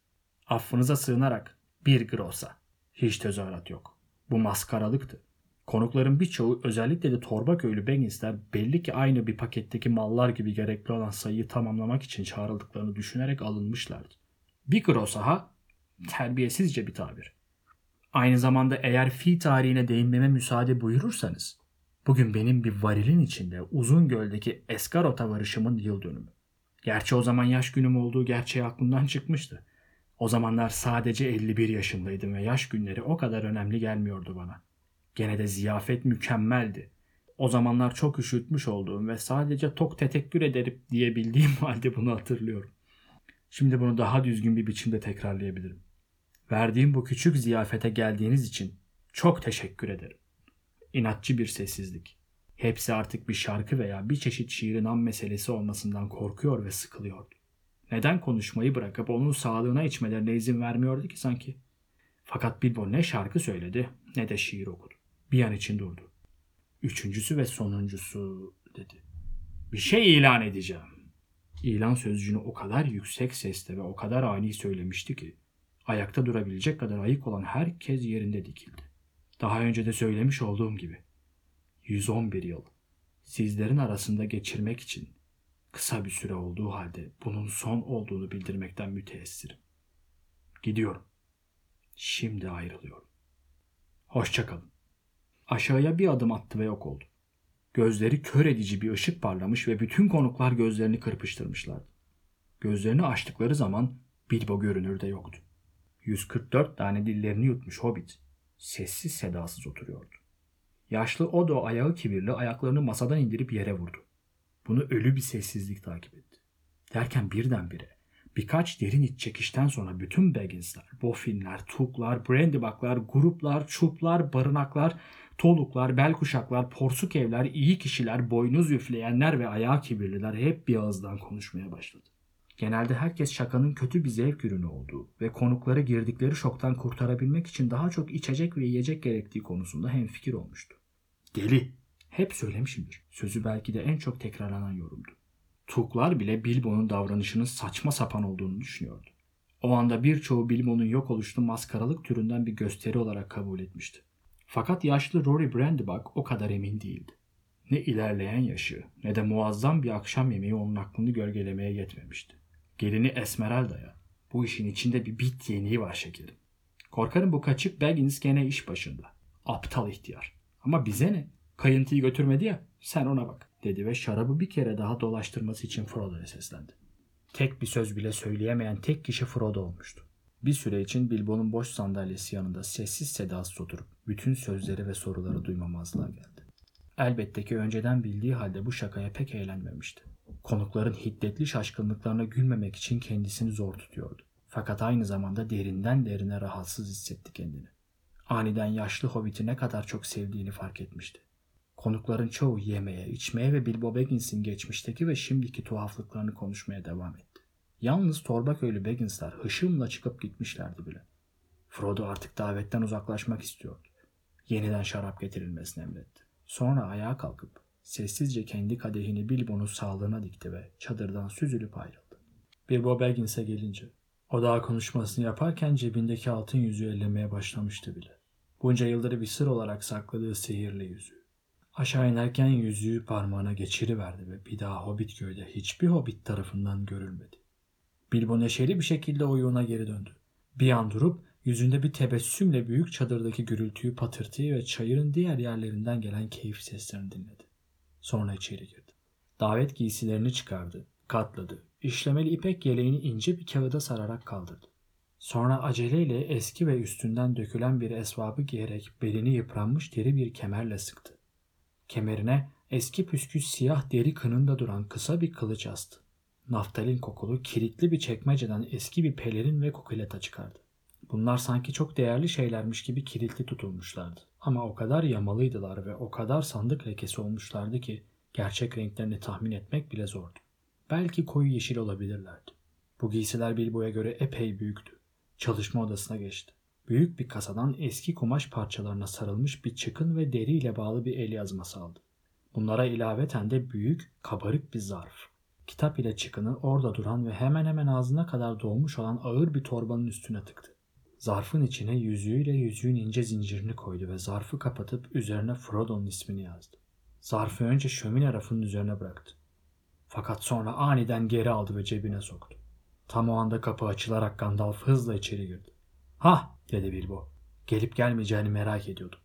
Affınıza sığınarak bir grosa. Hiç tezahürat yok. Bu maskaralıktı. Konukların birçoğu özellikle de torba köylü Bagginsler belli ki aynı bir paketteki mallar gibi gerekli olan sayıyı tamamlamak için çağrıldıklarını düşünerek alınmışlardı. Bir grosa ha terbiyesizce bir tabir. Aynı zamanda eğer fi tarihine değinmeme müsaade buyurursanız, bugün benim bir varilin içinde uzun göldeki Eskarot'a varışımın yıl dönümü. Gerçi o zaman yaş günüm olduğu gerçeği aklımdan çıkmıştı. O zamanlar sadece 51 yaşındaydım ve yaş günleri o kadar önemli gelmiyordu bana. Gene de ziyafet mükemmeldi. O zamanlar çok üşütmüş olduğum ve sadece tok tetekkür ederim diyebildiğim halde bunu hatırlıyorum. Şimdi bunu daha düzgün bir biçimde tekrarlayabilirim. Verdiğim bu küçük ziyafete geldiğiniz için çok teşekkür ederim. İnatçı bir sessizlik. Hepsi artık bir şarkı veya bir çeşit şiirin an meselesi olmasından korkuyor ve sıkılıyordu. Neden konuşmayı bırakıp onun sağlığına içmelerine izin vermiyordu ki sanki? Fakat Bilbo ne şarkı söyledi ne de şiir okudu. Bir an için durdu. Üçüncüsü ve sonuncusu dedi. Bir şey ilan edeceğim. İlan sözcüğünü o kadar yüksek sesle ve o kadar ani söylemişti ki ayakta durabilecek kadar ayık olan herkes yerinde dikildi. Daha önce de söylemiş olduğum gibi 111 yıl sizlerin arasında geçirmek için kısa bir süre olduğu halde bunun son olduğunu bildirmekten müteessirim. Gidiyorum. Şimdi ayrılıyorum. Hoşçakalın. Aşağıya bir adım attı ve yok oldu. Gözleri kör edici bir ışık parlamış ve bütün konuklar gözlerini kırpıştırmışlardı. Gözlerini açtıkları zaman Bilbo görünürde yoktu. 144 tane dillerini yutmuş hobbit sessiz sedasız oturuyordu. Yaşlı Odo ayağı kibirli ayaklarını masadan indirip yere vurdu. Bunu ölü bir sessizlik takip etti. Derken birdenbire birkaç derin iç çekişten sonra bütün Baggins'ler, Boffin'ler, Tuklar, Brandybuck'lar, gruplar, çuplar, barınaklar, toluklar, bel kuşaklar, porsuk evler, iyi kişiler, boynuz üfleyenler ve ayağı kibirliler hep bir ağızdan konuşmaya başladı. Genelde herkes şakanın kötü bir zevk ürünü olduğu ve konukları girdikleri şoktan kurtarabilmek için daha çok içecek ve yiyecek gerektiği konusunda hemfikir olmuştu. Deli. Hep söylemişimdir. Sözü belki de en çok tekrarlanan yorumdu. Tuklar bile Bilbo'nun davranışının saçma sapan olduğunu düşünüyordu. O anda birçoğu Bilbo'nun yok oluşunu maskaralık türünden bir gösteri olarak kabul etmişti. Fakat yaşlı Rory Brandybuck o kadar emin değildi. Ne ilerleyen yaşı ne de muazzam bir akşam yemeği onun aklını gölgelemeye yetmemişti. Gelini Esmeralda'ya bu işin içinde bir bit yeniği var şekerim. Korkarım bu kaçık Baggins gene iş başında. Aptal ihtiyar. Ama bize ne? Kayıntıyı götürmedi ya sen ona bak dedi ve şarabı bir kere daha dolaştırması için Frodo'ya seslendi. Tek bir söz bile söyleyemeyen tek kişi Frodo olmuştu. Bir süre için Bilbo'nun boş sandalyesi yanında sessiz sedasız oturup bütün sözleri ve soruları duymamazlığa geldi. Elbette ki önceden bildiği halde bu şakaya pek eğlenmemişti. Konukların hiddetli şaşkınlıklarına gülmemek için kendisini zor tutuyordu. Fakat aynı zamanda derinden derine rahatsız hissetti kendini. Aniden yaşlı Hobbit'i ne kadar çok sevdiğini fark etmişti. Konukların çoğu yemeye, içmeye ve Bilbo Baggins'in geçmişteki ve şimdiki tuhaflıklarını konuşmaya devam etti. Yalnız Torbaköylü Baggins'ler hışımla çıkıp gitmişlerdi bile. Frodo artık davetten uzaklaşmak istiyordu. Yeniden şarap getirilmesini emretti. Sonra ayağa kalkıp sessizce kendi kadehini Bilbo'nun sağlığına dikti ve çadırdan süzülüp ayrıldı. Bilbo Baggins'e gelince o daha konuşmasını yaparken cebindeki altın yüzüğü ellemeye başlamıştı bile. Bunca yıldır bir sır olarak sakladığı sihirli yüzüğü. Aşağı inerken yüzüğü parmağına geçiriverdi ve bir daha Hobbit köyde hiçbir Hobbit tarafından görülmedi. Bilbo neşeli bir şekilde oyuna geri döndü. Bir an durup yüzünde bir tebessümle büyük çadırdaki gürültüyü, patırtıyı ve çayırın diğer yerlerinden gelen keyif seslerini dinledi. Sonra içeri girdi. Davet giysilerini çıkardı, katladı. İşlemeli ipek yeleğini ince bir kağıda sararak kaldırdı. Sonra aceleyle eski ve üstünden dökülen bir esvabı giyerek belini yıpranmış deri bir kemerle sıktı. Kemerine eski püskü siyah deri kınında duran kısa bir kılıç astı. Naftalin kokulu kilitli bir çekmeceden eski bir pelerin ve kukuleta çıkardı. Bunlar sanki çok değerli şeylermiş gibi kilitli tutulmuşlardı. Ama o kadar yamalıydılar ve o kadar sandık lekesi olmuşlardı ki gerçek renklerini tahmin etmek bile zordu. Belki koyu yeşil olabilirlerdi. Bu giysiler Bilbo'ya göre epey büyüktü. Çalışma odasına geçti. Büyük bir kasadan eski kumaş parçalarına sarılmış bir çıkın ve deriyle bağlı bir el yazması aldı. Bunlara ilaveten de büyük, kabarık bir zarf. Kitap ile çıkını orada duran ve hemen hemen ağzına kadar dolmuş olan ağır bir torbanın üstüne tıktı. Zarfın içine yüzüğüyle yüzüğün ince zincirini koydu ve zarfı kapatıp üzerine Frodo'nun ismini yazdı. Zarfı önce şömine rafının üzerine bıraktı. Fakat sonra aniden geri aldı ve cebine soktu. Tam o anda kapı açılarak Gandalf hızla içeri girdi. Ha dedi Bilbo. Gelip gelmeyeceğini merak ediyordum.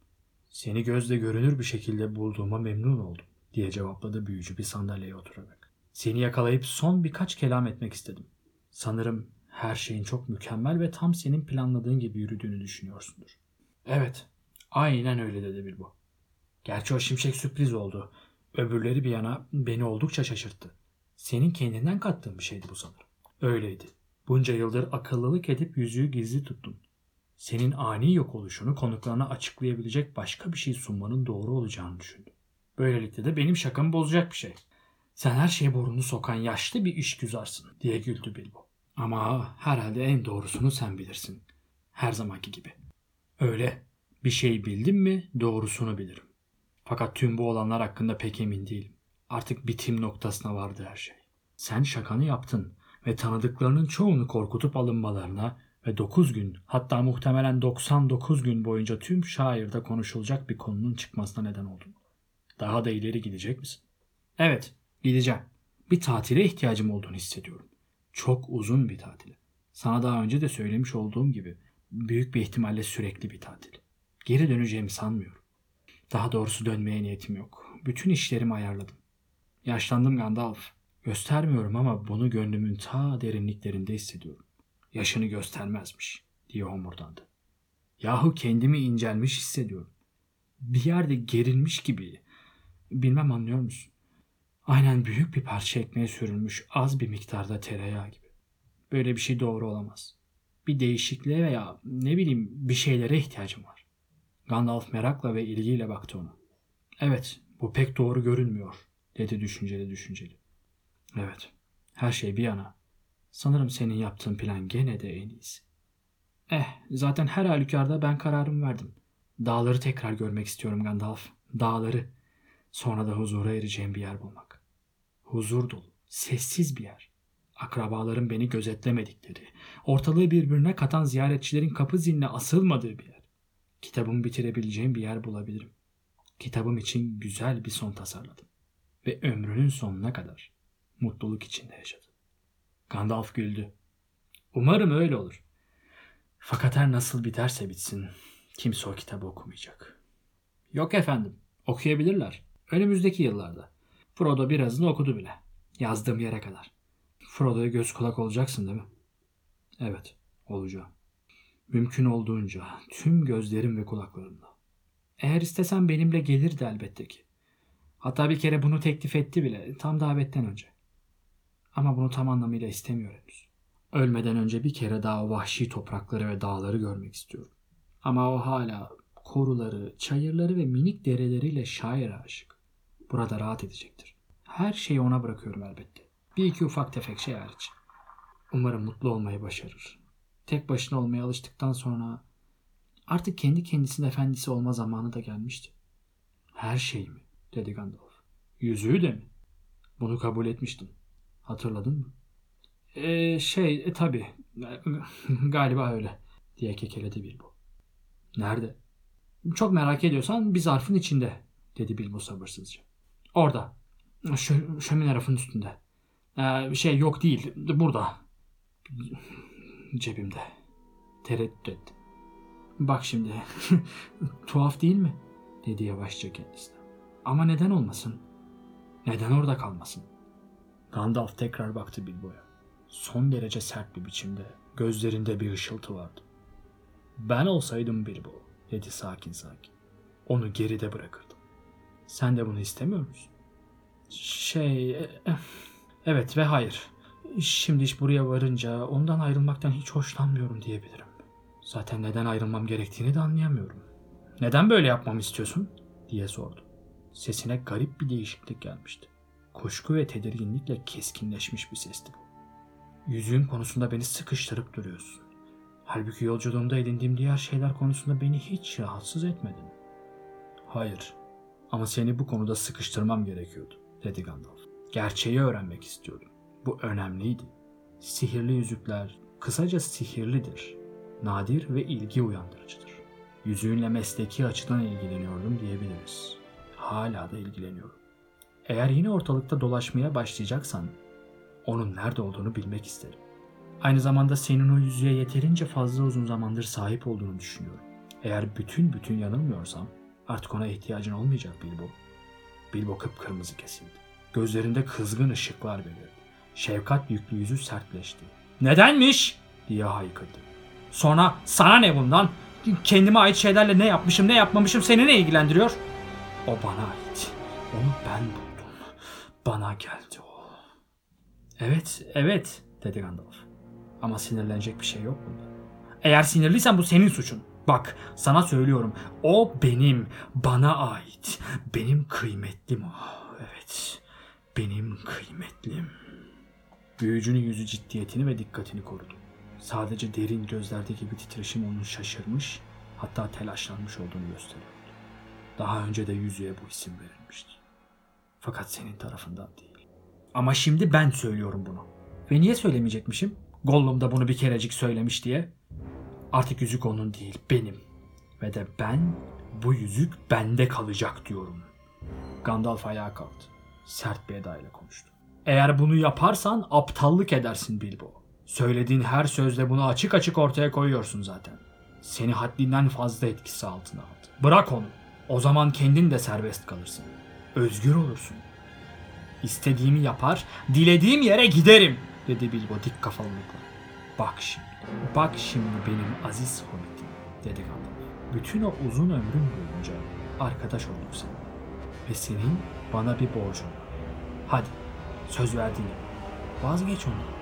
Seni gözle görünür bir şekilde bulduğuma memnun oldum diye cevapladı büyücü bir sandalyeye oturarak. Seni yakalayıp son birkaç kelam etmek istedim. Sanırım her şeyin çok mükemmel ve tam senin planladığın gibi yürüdüğünü düşünüyorsundur. Evet, aynen öyle dedi Bilbo. Gerçi o şimşek sürpriz oldu. Öbürleri bir yana beni oldukça şaşırttı. Senin kendinden kattığın bir şeydi bu sanırım. Öyleydi. Bunca yıldır akıllılık edip yüzüğü gizli tuttun. Senin ani yok oluşunu konuklarına açıklayabilecek başka bir şey sunmanın doğru olacağını düşündüm. Böylelikle de benim şakamı bozacak bir şey. Sen her şeye burnunu sokan yaşlı bir iş güzarsın diye güldü Bilbo. Ama herhalde en doğrusunu sen bilirsin. Her zamanki gibi. Öyle. Bir şey bildim mi doğrusunu bilirim. Fakat tüm bu olanlar hakkında pek emin değilim. Artık bitim noktasına vardı her şey. Sen şakanı yaptın ve tanıdıklarının çoğunu korkutup alınmalarına ve 9 gün hatta muhtemelen 99 gün boyunca tüm şairde konuşulacak bir konunun çıkmasına neden oldun. Daha da ileri gidecek misin? Evet, gideceğim. Bir tatile ihtiyacım olduğunu hissediyorum. Çok uzun bir tatil. Sana daha önce de söylemiş olduğum gibi büyük bir ihtimalle sürekli bir tatil. Geri döneceğimi sanmıyorum. Daha doğrusu dönmeye niyetim yok. Bütün işlerimi ayarladım. Yaşlandım Gandalf. Göstermiyorum ama bunu gönlümün ta derinliklerinde hissediyorum. Yaşını göstermezmiş diye homurdandı. Yahu kendimi incelmiş hissediyorum. Bir yerde gerilmiş gibi. Bilmem anlıyor musun? Aynen büyük bir parça ekmeğe sürülmüş az bir miktarda tereyağı gibi. Böyle bir şey doğru olamaz. Bir değişikliğe veya ne bileyim bir şeylere ihtiyacım var. Gandalf merakla ve ilgiyle baktı ona. Evet, bu pek doğru görünmüyor, dedi düşünceli düşünceli. Evet, her şey bir yana. Sanırım senin yaptığın plan gene de en iyisi. Eh, zaten her halükarda ben kararımı verdim. Dağları tekrar görmek istiyorum Gandalf. Dağları. Sonra da huzura ereceğim bir yer bulmak. Huzur dolu, sessiz bir yer. Akrabaların beni gözetlemedikleri, ortalığı birbirine katan ziyaretçilerin kapı ziline asılmadığı bir yer. Kitabımı bitirebileceğim bir yer bulabilirim. Kitabım için güzel bir son tasarladım. Ve ömrünün sonuna kadar mutluluk içinde yaşadı. Gandalf güldü. Umarım öyle olur. Fakat her nasıl biterse bitsin kimse o kitabı okumayacak. Yok efendim, okuyabilirler. Önümüzdeki yıllarda. Frodo birazını okudu bile. Yazdığım yere kadar. Frodo'ya göz kulak olacaksın değil mi? Evet, olacağım. Mümkün olduğunca tüm gözlerim ve kulaklarımla. Eğer istesem benimle gelirdi elbette ki. Hatta bir kere bunu teklif etti bile tam davetten önce. Ama bunu tam anlamıyla istemiyor henüz. Ölmeden önce bir kere daha o vahşi toprakları ve dağları görmek istiyorum. Ama o hala koruları, çayırları ve minik dereleriyle şair aşık. Burada rahat edecektir. Her şeyi ona bırakıyorum elbette. Bir iki ufak tefek şey hariç. Umarım mutlu olmayı başarır. Tek başına olmaya alıştıktan sonra artık kendi kendisinin efendisi olma zamanı da gelmişti. Her şey mi? dedi Gandalf. Yüzüğü de mi? Bunu kabul etmiştin. Hatırladın mı? Ee, şey, e, tabii. Galiba öyle. diye kekeledi Bilbo. Nerede? Çok merak ediyorsan bir zarfın içinde, dedi Bilbo sabırsızca. Orada. Şu, şömine rafının üstünde. Ee, şey yok değil. Burada. Cebimde. Tereddüt ettim. Bak şimdi. Tuhaf değil mi? dedi yavaşça kendisine. Ama neden olmasın? Neden orada kalmasın? Gandalf tekrar baktı Bilbo'ya. Son derece sert bir biçimde. Gözlerinde bir ışıltı vardı. Ben olsaydım Bilbo, dedi sakin sakin. Onu geride bırakırdım. Sen de bunu istemiyor musun? Şey, e, evet ve hayır. Şimdi iş buraya varınca ondan ayrılmaktan hiç hoşlanmıyorum diyebilirim. Zaten neden ayrılmam gerektiğini de anlayamıyorum. Neden böyle yapmamı istiyorsun? diye sordu. Sesine garip bir değişiklik gelmişti. Kuşku ve tedirginlikle keskinleşmiş bir sesti bu. Yüzüğün konusunda beni sıkıştırıp duruyorsun. Halbuki yolculuğumda edindiğim diğer şeyler konusunda beni hiç rahatsız etmedin. Hayır ama seni bu konuda sıkıştırmam gerekiyordu, dedi Gandalf. Gerçeği öğrenmek istiyordum. Bu önemliydi. Sihirli yüzükler kısaca sihirlidir. Nadir ve ilgi uyandırıcıdır. Yüzüğünle mesleki açıdan ilgileniyordum diyebiliriz. Hala da ilgileniyorum. Eğer yine ortalıkta dolaşmaya başlayacaksan onun nerede olduğunu bilmek isterim. Aynı zamanda senin o yüzüğe yeterince fazla uzun zamandır sahip olduğunu düşünüyorum. Eğer bütün bütün yanılmıyorsam artık ona ihtiyacın olmayacak Bilbo. Bilbo kıpkırmızı kesildi. Gözlerinde kızgın ışıklar belirdi. Şefkat yüklü yüzü sertleşti. Nedenmiş? diye haykırdı. Sonra sana ne bundan? Kendime ait şeylerle ne yapmışım ne yapmamışım seni ne ilgilendiriyor? O bana ait. Onu ben buldum. Bana geldi o. Evet, evet dedi Gandalf. Ama sinirlenecek bir şey yok bunda. Eğer sinirliysen bu senin suçun. Bak sana söylüyorum. O benim, bana ait. Benim kıymetlim o. Evet, benim kıymetlim. Büyücünün yüzü ciddiyetini ve dikkatini korudu. Sadece derin gözlerdeki bir titreşim onun şaşırmış, hatta telaşlanmış olduğunu gösteriyordu. Daha önce de yüzüğe bu isim verilmişti. Fakat senin tarafından değil. Ama şimdi ben söylüyorum bunu. Ve niye söylemeyecekmişim? Gollum da bunu bir kerecik söylemiş diye. Artık yüzük onun değil, benim. Ve de ben, bu yüzük bende kalacak diyorum. Gandalf ayağa kalktı. Sert bir edayla konuştu. Eğer bunu yaparsan aptallık edersin Bilbo. Söylediğin her sözle bunu açık açık ortaya koyuyorsun zaten. Seni haddinden fazla etkisi altına aldı. Bırak onu. O zaman kendin de serbest kalırsın. Özgür olursun. İstediğimi yapar, dilediğim yere giderim, dedi Bilbo dik kafalılıkla. Bak şimdi, bak şimdi benim aziz hobbitim, dedi Gandalf. Bütün o uzun ömrüm boyunca arkadaş olduk seninle. Ve senin bana bir borcun var. Hadi, söz verdiğin gibi. Vazgeç ondan.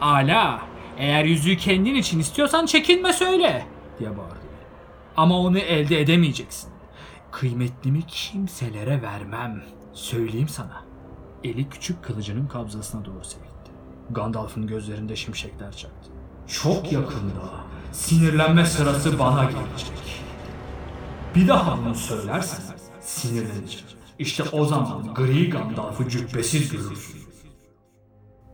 Ala, eğer yüzüğü kendin için istiyorsan çekinme söyle, diye bağırdı. Ama onu elde edemeyeceksin. Kıymetlimi kimselere vermem. Söyleyeyim sana. Eli küçük kılıcının kabzasına doğru sevildi. Gandalf'ın gözlerinde şimşekler çaktı. Çok yakında sinirlenme sırası bana gelecek. Bir daha bunu söylersen sinirleneceğim. İşte o zaman gri Gandalf'ı cübbesiz görürsün.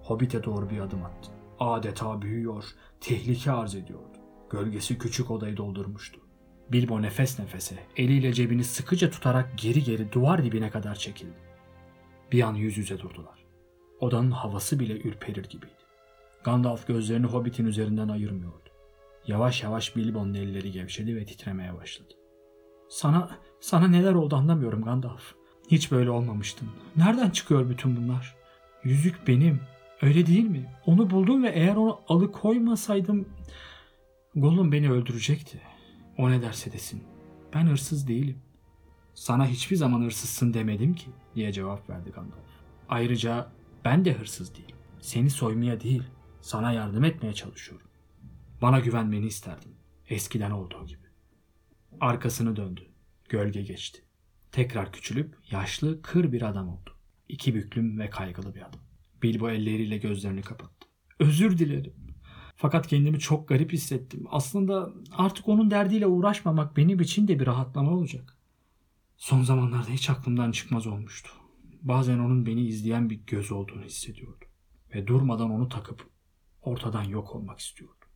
Hobbit'e doğru bir adım attı. Adeta büyüyor, tehlike arz ediyordu. Gölgesi küçük odayı doldurmuştu. Bilbo nefes nefese, eliyle cebini sıkıca tutarak geri geri duvar dibine kadar çekildi. Bir an yüz yüze durdular. Odanın havası bile ürperir gibiydi. Gandalf gözlerini Hobbit'in üzerinden ayırmıyordu. Yavaş yavaş Bilbo'nun elleri gevşedi ve titremeye başladı. Sana, sana neler oldu anlamıyorum Gandalf. Hiç böyle olmamıştın. Nereden çıkıyor bütün bunlar? Yüzük benim. Öyle değil mi? Onu buldum ve eğer onu alıkoymasaydım... Gollum beni öldürecekti. O ne derse desin. Ben hırsız değilim. Sana hiçbir zaman hırsızsın demedim ki diye cevap verdi Gandalf. Ayrıca ben de hırsız değilim. Seni soymaya değil, sana yardım etmeye çalışıyorum. Bana güvenmeni isterdim. Eskiden olduğu gibi. Arkasını döndü. Gölge geçti. Tekrar küçülüp yaşlı, kır bir adam oldu. İki büklüm ve kaygılı bir adam. Bilbo elleriyle gözlerini kapattı. Özür dilerim. Fakat kendimi çok garip hissettim. Aslında artık onun derdiyle uğraşmamak benim için de bir rahatlama olacak. Son zamanlarda hiç aklımdan çıkmaz olmuştu. Bazen onun beni izleyen bir göz olduğunu hissediyordum. Ve durmadan onu takıp ortadan yok olmak istiyordum.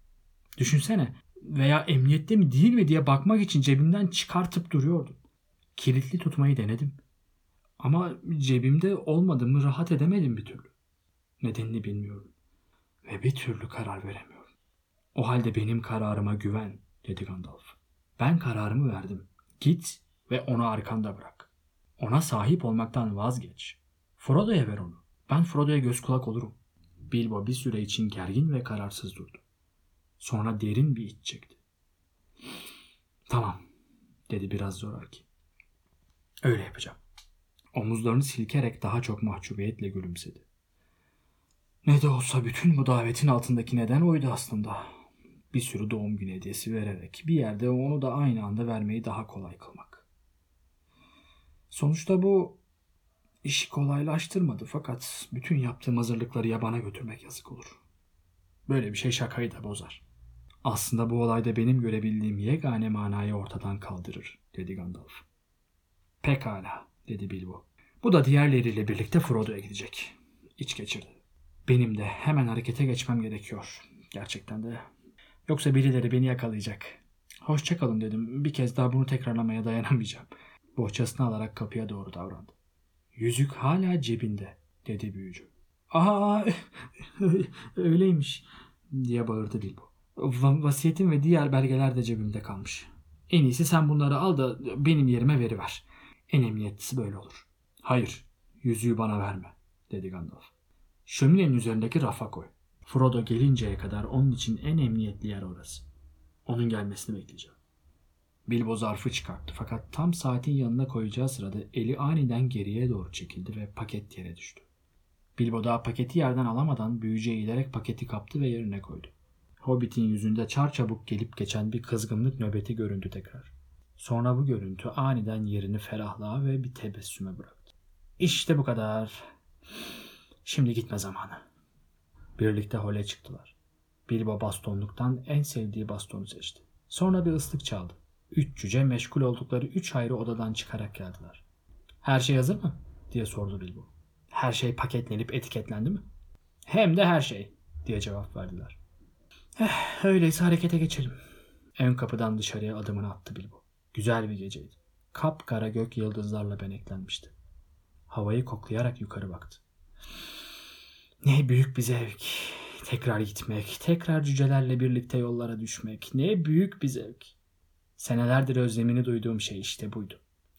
Düşünsene veya emniyette mi değil mi diye bakmak için cebimden çıkartıp duruyordum. Kilitli tutmayı denedim. Ama cebimde olmadığımı rahat edemedim bir türlü. Nedenini bilmiyorum. Ve bir türlü karar veremiyorum. O halde benim kararıma güven, dedi Gandalf. Ben kararımı verdim. Git ve onu arkanda bırak. Ona sahip olmaktan vazgeç. Frodo'ya ver onu. Ben Frodo'ya göz kulak olurum. Bilbo bir süre için gergin ve kararsız durdu. Sonra derin bir iç çekti. Tamam, dedi biraz zoraki. Öyle yapacağım. Omuzlarını silkerek daha çok mahcubiyetle gülümsedi. Ne de olsa bütün bu davetin altındaki neden oydu aslında. Bir sürü doğum günü hediyesi vererek bir yerde onu da aynı anda vermeyi daha kolay kılmak. Sonuçta bu işi kolaylaştırmadı fakat bütün yaptığım hazırlıkları yabana götürmek yazık olur. Böyle bir şey şakayı da bozar. Aslında bu olayda benim görebildiğim yegane manayı ortadan kaldırır, dedi Gandalf. Pekala, dedi Bilbo. Bu da diğerleriyle birlikte Frodo'ya gidecek. İç geçirdi. Benim de hemen harekete geçmem gerekiyor. Gerçekten de. Yoksa birileri beni yakalayacak. Hoşçakalın dedim. Bir kez daha bunu tekrarlamaya dayanamayacağım. Bohçasını alarak kapıya doğru davrandı. Yüzük hala cebinde, dedi büyücü. Aa, öyleymiş, diye bağırdı Bilbo. Va- vasiyetim ve diğer belgeler de cebimde kalmış. En iyisi sen bunları al da benim yerime veriver. En emniyetlisi böyle olur. Hayır, yüzüğü bana verme, dedi Gandalf. Şöminenin üzerindeki rafa koy. Frodo gelinceye kadar onun için en emniyetli yer orası. Onun gelmesini bekleyeceğim. Bilbo zarfı çıkarttı fakat tam saatin yanına koyacağı sırada eli aniden geriye doğru çekildi ve paket yere düştü. Bilbo daha paketi yerden alamadan büyücüye eğilerek paketi kaptı ve yerine koydu. Hobbit'in yüzünde çarçabuk gelip geçen bir kızgınlık nöbeti göründü tekrar. Sonra bu görüntü aniden yerini ferahlığa ve bir tebessüme bıraktı. İşte bu kadar. Şimdi gitme zamanı. Birlikte hole çıktılar. Bilbo bastonluktan en sevdiği bastonu seçti. Sonra bir ıslık çaldı. Üç cüce meşgul oldukları üç ayrı odadan çıkarak geldiler. Her şey hazır mı? diye sordu Bilbo. Her şey paketlenip etiketlendi mi? Hem de her şey diye cevap verdiler. Eh, öyleyse harekete geçelim. Ön kapıdan dışarıya adımını attı Bilbo. Güzel bir geceydi. Kapkara gök yıldızlarla beneklenmişti. Havayı koklayarak yukarı baktı. Ne büyük bir zevk. Tekrar gitmek, tekrar cücelerle birlikte yollara düşmek. Ne büyük bir zevk. Senelerdir özlemini duyduğum şey işte buydu.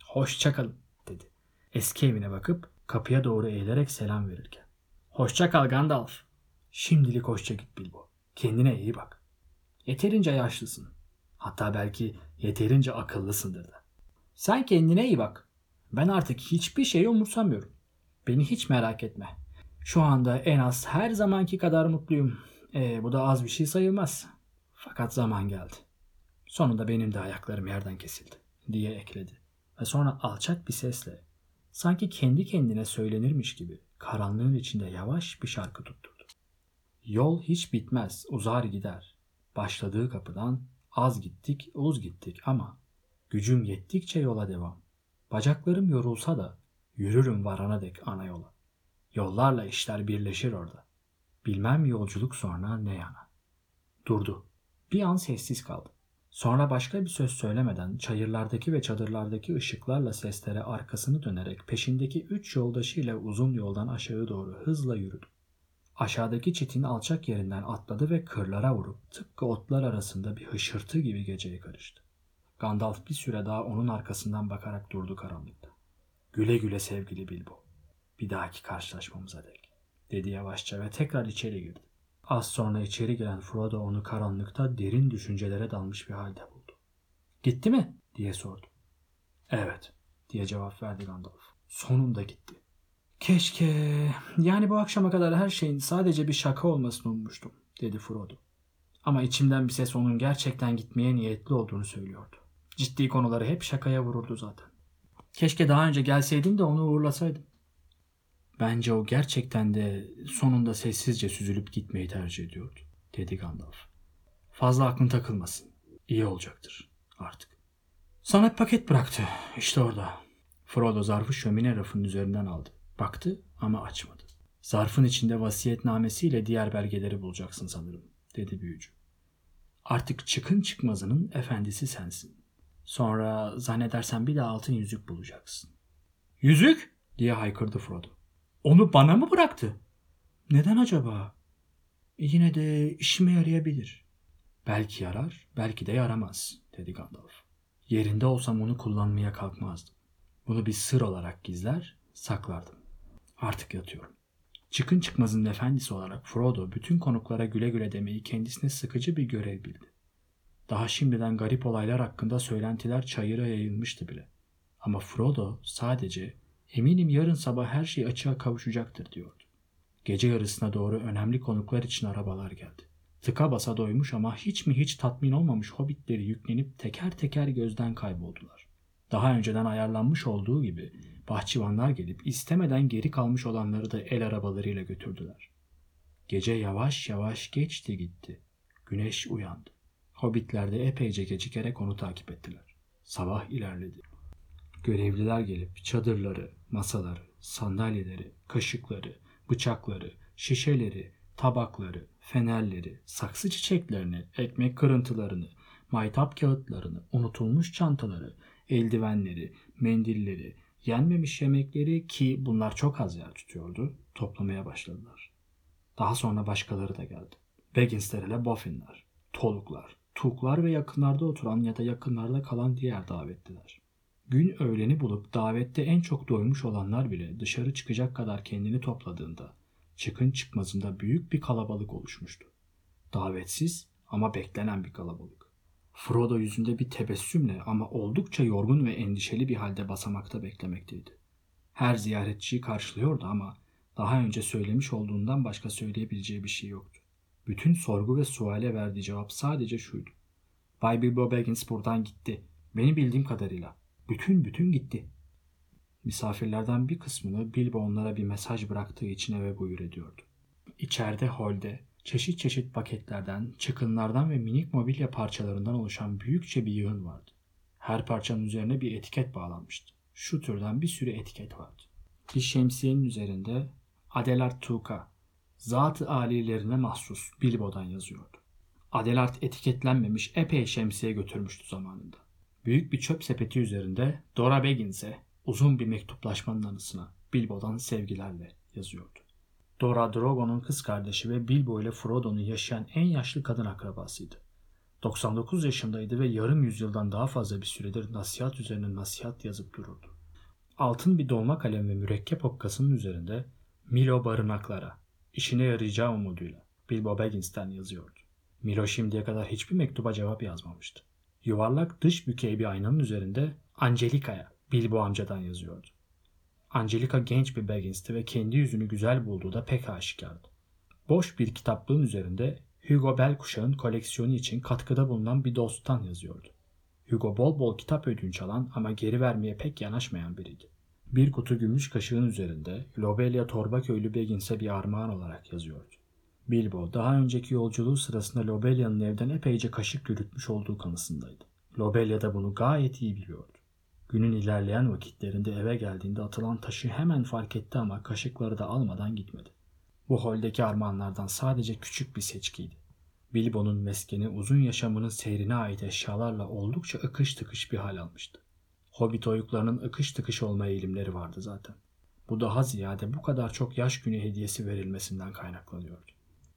Hoşçakalın dedi. Eski evine bakıp kapıya doğru eğilerek selam verirken. Hoşça kal Gandalf. Şimdilik hoşça git Bilbo. Kendine iyi bak. Yeterince yaşlısın. Hatta belki yeterince akıllısındır da. Sen kendine iyi bak. Ben artık hiçbir şeyi umursamıyorum. Beni hiç merak etme. Şu anda en az her zamanki kadar mutluyum. E, bu da az bir şey sayılmaz. Fakat zaman geldi. Sonunda benim de ayaklarım yerden kesildi diye ekledi. Ve sonra alçak bir sesle sanki kendi kendine söylenirmiş gibi karanlığın içinde yavaş bir şarkı tutturdu. Yol hiç bitmez, uzar gider. Başladığı kapıdan az gittik, uz gittik ama gücüm yettikçe yola devam. Bacaklarım yorulsa da yürürüm varana dek ana yola. Yollarla işler birleşir orada. Bilmem yolculuk sonra ne yana. Durdu. Bir an sessiz kaldı. Sonra başka bir söz söylemeden çayırlardaki ve çadırlardaki ışıklarla seslere arkasını dönerek peşindeki üç yoldaşıyla uzun yoldan aşağı doğru hızla yürüdü. Aşağıdaki çitin alçak yerinden atladı ve kırlara vurup tıpkı otlar arasında bir hışırtı gibi geceye karıştı. Gandalf bir süre daha onun arkasından bakarak durdu karanlıkta. Güle güle sevgili Bilbo. Bir dahaki karşılaşmamıza dek. Dedi yavaşça ve tekrar içeri girdi. Az sonra içeri giren Frodo onu karanlıkta derin düşüncelere dalmış bir halde buldu. Gitti mi? diye sordu. Evet diye cevap verdi Gandalf. Sonunda gitti. Keşke... Yani bu akşama kadar her şeyin sadece bir şaka olmasını ummuştum, dedi Frodo. Ama içimden bir ses onun gerçekten gitmeye niyetli olduğunu söylüyordu. Ciddi konuları hep şakaya vururdu zaten. Keşke daha önce gelseydin de onu uğurlasaydım. Bence o gerçekten de sonunda sessizce süzülüp gitmeyi tercih ediyordu, dedi Gandalf. Fazla aklın takılmasın. İyi olacaktır artık. Sana bir paket bıraktı. İşte orada. Frodo zarfı şömine rafının üzerinden aldı. Baktı ama açmadı. Zarfın içinde vasiyetnamesiyle diğer belgeleri bulacaksın sanırım, dedi büyücü. Artık çıkın çıkmazının efendisi sensin. Sonra zannedersen bir de altın yüzük bulacaksın. Yüzük? diye haykırdı Frodo. Onu bana mı bıraktı? Neden acaba? Yine de işime yarayabilir. Belki yarar, belki de yaramaz, dedi Gandalf. Yerinde olsam onu kullanmaya kalkmazdım. Bunu bir sır olarak gizler, saklardım. Artık yatıyorum. Çıkın çıkmazın efendisi olarak Frodo bütün konuklara güle güle demeyi kendisine sıkıcı bir görev bildi. Daha şimdiden garip olaylar hakkında söylentiler çayıra yayılmıştı bile. Ama Frodo sadece eminim yarın sabah her şey açığa kavuşacaktır diyordu. Gece yarısına doğru önemli konuklar için arabalar geldi. Tıka basa doymuş ama hiç mi hiç tatmin olmamış hobbitleri yüklenip teker teker gözden kayboldular. Daha önceden ayarlanmış olduğu gibi bahçıvanlar gelip istemeden geri kalmış olanları da el arabalarıyla götürdüler. Gece yavaş yavaş geçti gitti. Güneş uyandı. Hobbitler de epeyce gecikerek onu takip ettiler. Sabah ilerledi. Görevliler gelip çadırları, masaları, sandalyeleri, kaşıkları, bıçakları, şişeleri, tabakları, fenerleri, saksı çiçeklerini, ekmek kırıntılarını, maytap kağıtlarını, unutulmuş çantaları, eldivenleri, mendilleri, yenmemiş yemekleri ki bunlar çok az yer tutuyordu, toplamaya başladılar. Daha sonra başkaları da geldi. Bagginsler ile Boffinler, Toluklar, Tuklar ve yakınlarda oturan ya da yakınlarda kalan diğer davetliler. Gün öğleni bulup davette en çok doymuş olanlar bile dışarı çıkacak kadar kendini topladığında çıkın çıkmazında büyük bir kalabalık oluşmuştu. Davetsiz ama beklenen bir kalabalık. Frodo yüzünde bir tebessümle ama oldukça yorgun ve endişeli bir halde basamakta beklemekteydi. Her ziyaretçiyi karşılıyordu ama daha önce söylemiş olduğundan başka söyleyebileceği bir şey yoktu. Bütün sorgu ve suale verdiği cevap sadece şuydu. Bay Bilbo Baggins buradan gitti. Beni bildiğim kadarıyla. Bütün bütün gitti. Misafirlerden bir kısmını Bilbo onlara bir mesaj bıraktığı için eve buyur ediyordu. İçeride holde çeşit çeşit paketlerden, çıkınlardan ve minik mobilya parçalarından oluşan büyükçe bir yığın vardı. Her parçanın üzerine bir etiket bağlanmıştı. Şu türden bir sürü etiket vardı. Bir şemsiyenin üzerinde Adelard Tuka, zat-ı alilerine mahsus Bilbo'dan yazıyordu. Adelard etiketlenmemiş epey şemsiye götürmüştü zamanında. Büyük bir çöp sepeti üzerinde Dora Baggins'e uzun bir mektuplaşmanın anısına Bilbo'dan sevgilerle yazıyordu. Dora Drogo'nun kız kardeşi ve Bilbo ile Frodo'nun yaşayan en yaşlı kadın akrabasıydı. 99 yaşındaydı ve yarım yüzyıldan daha fazla bir süredir nasihat üzerine nasihat yazıp dururdu. Altın bir dolma kalem ve mürekkep okkasının üzerinde Milo barınaklara, işine yarayacağı umuduyla Bilbo Baggins'ten yazıyordu. Milo şimdiye kadar hiçbir mektuba cevap yazmamıştı. Yuvarlak dış bükey bir aynanın üzerinde Angelica'ya Bilbo amcadan yazıyordu. Angelica genç bir Baggins'ti ve kendi yüzünü güzel bulduğu da pek aşikardı. Boş bir kitaplığın üzerinde Hugo Bell kuşağın koleksiyonu için katkıda bulunan bir dosttan yazıyordu. Hugo bol bol kitap ödünç alan ama geri vermeye pek yanaşmayan biriydi. Bir kutu gümüş kaşığın üzerinde Lobelia Torbaköylü Baggins'e bir armağan olarak yazıyordu. Bilbo daha önceki yolculuğu sırasında Lobelia'nın evden epeyce kaşık yürütmüş olduğu kanısındaydı. Lobelia da bunu gayet iyi biliyordu. Günün ilerleyen vakitlerinde eve geldiğinde atılan taşı hemen fark etti ama kaşıkları da almadan gitmedi. Bu holdeki armağanlardan sadece küçük bir seçkiydi. Bilbo'nun meskeni uzun yaşamının seyrine ait eşyalarla oldukça ıkış tıkış bir hal almıştı. Hobbit oyuklarının ıkış tıkış olma eğilimleri vardı zaten. Bu daha ziyade bu kadar çok yaş günü hediyesi verilmesinden kaynaklanıyordu.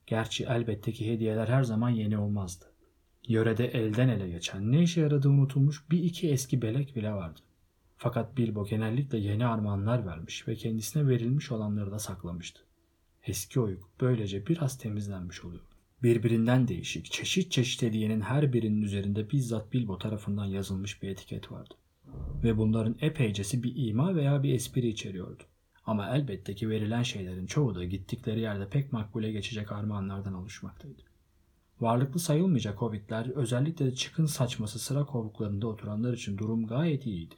Gerçi elbette ki hediyeler her zaman yeni olmazdı. Yörede elden ele geçen, ne işe yaradığı unutulmuş bir iki eski belek bile vardı. Fakat Bilbo genellikle yeni armağanlar vermiş ve kendisine verilmiş olanları da saklamıştı. Eski oyuk böylece biraz temizlenmiş oluyor. Birbirinden değişik, çeşit çeşit hediyenin her birinin üzerinde bizzat Bilbo tarafından yazılmış bir etiket vardı. Ve bunların epeycesi bir ima veya bir espri içeriyordu. Ama elbette ki verilen şeylerin çoğu da gittikleri yerde pek makbule geçecek armağanlardan oluşmaktaydı. Varlıklı sayılmayacak hobbitler özellikle de çıkın saçması sıra kovuklarında oturanlar için durum gayet iyiydi.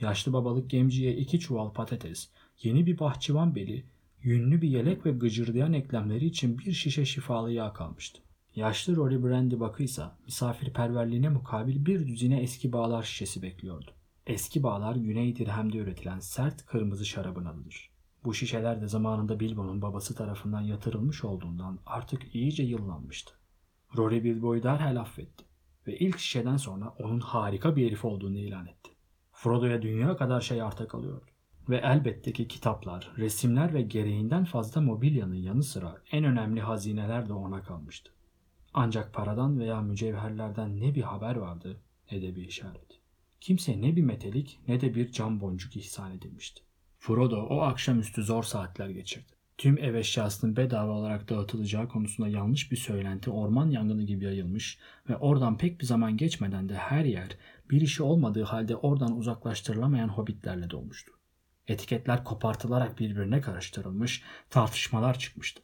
Yaşlı babalık gemciye iki çuval patates, yeni bir bahçıvan beli, yünlü bir yelek ve gıcırdayan eklemleri için bir şişe şifalı yağ kalmıştı. Yaşlı Rory Brandy bakıysa misafirperverliğine mukabil bir düzine eski bağlar şişesi bekliyordu. Eski bağlar Güney Dirhem'de üretilen sert kırmızı şarabın adıdır. Bu şişeler de zamanında Bilbo'nun babası tarafından yatırılmış olduğundan artık iyice yıllanmıştı. Rory Bilbo'yu derhal affetti ve ilk şişeden sonra onun harika bir herif olduğunu ilan etti. Frodo'ya dünya kadar şey arta kalıyordu. Ve elbette ki kitaplar, resimler ve gereğinden fazla mobilyanın yanı sıra en önemli hazineler de ona kalmıştı. Ancak paradan veya mücevherlerden ne bir haber vardı ne de bir işaret. Kimse ne bir metelik ne de bir cam boncuk ihsan edilmişti. Frodo o akşamüstü zor saatler geçirdi. Tüm ev eşyasının bedava olarak dağıtılacağı konusunda yanlış bir söylenti orman yangını gibi yayılmış ve oradan pek bir zaman geçmeden de her yer bir işi olmadığı halde oradan uzaklaştırılamayan hobbitlerle dolmuştu. Etiketler kopartılarak birbirine karıştırılmış, tartışmalar çıkmıştı.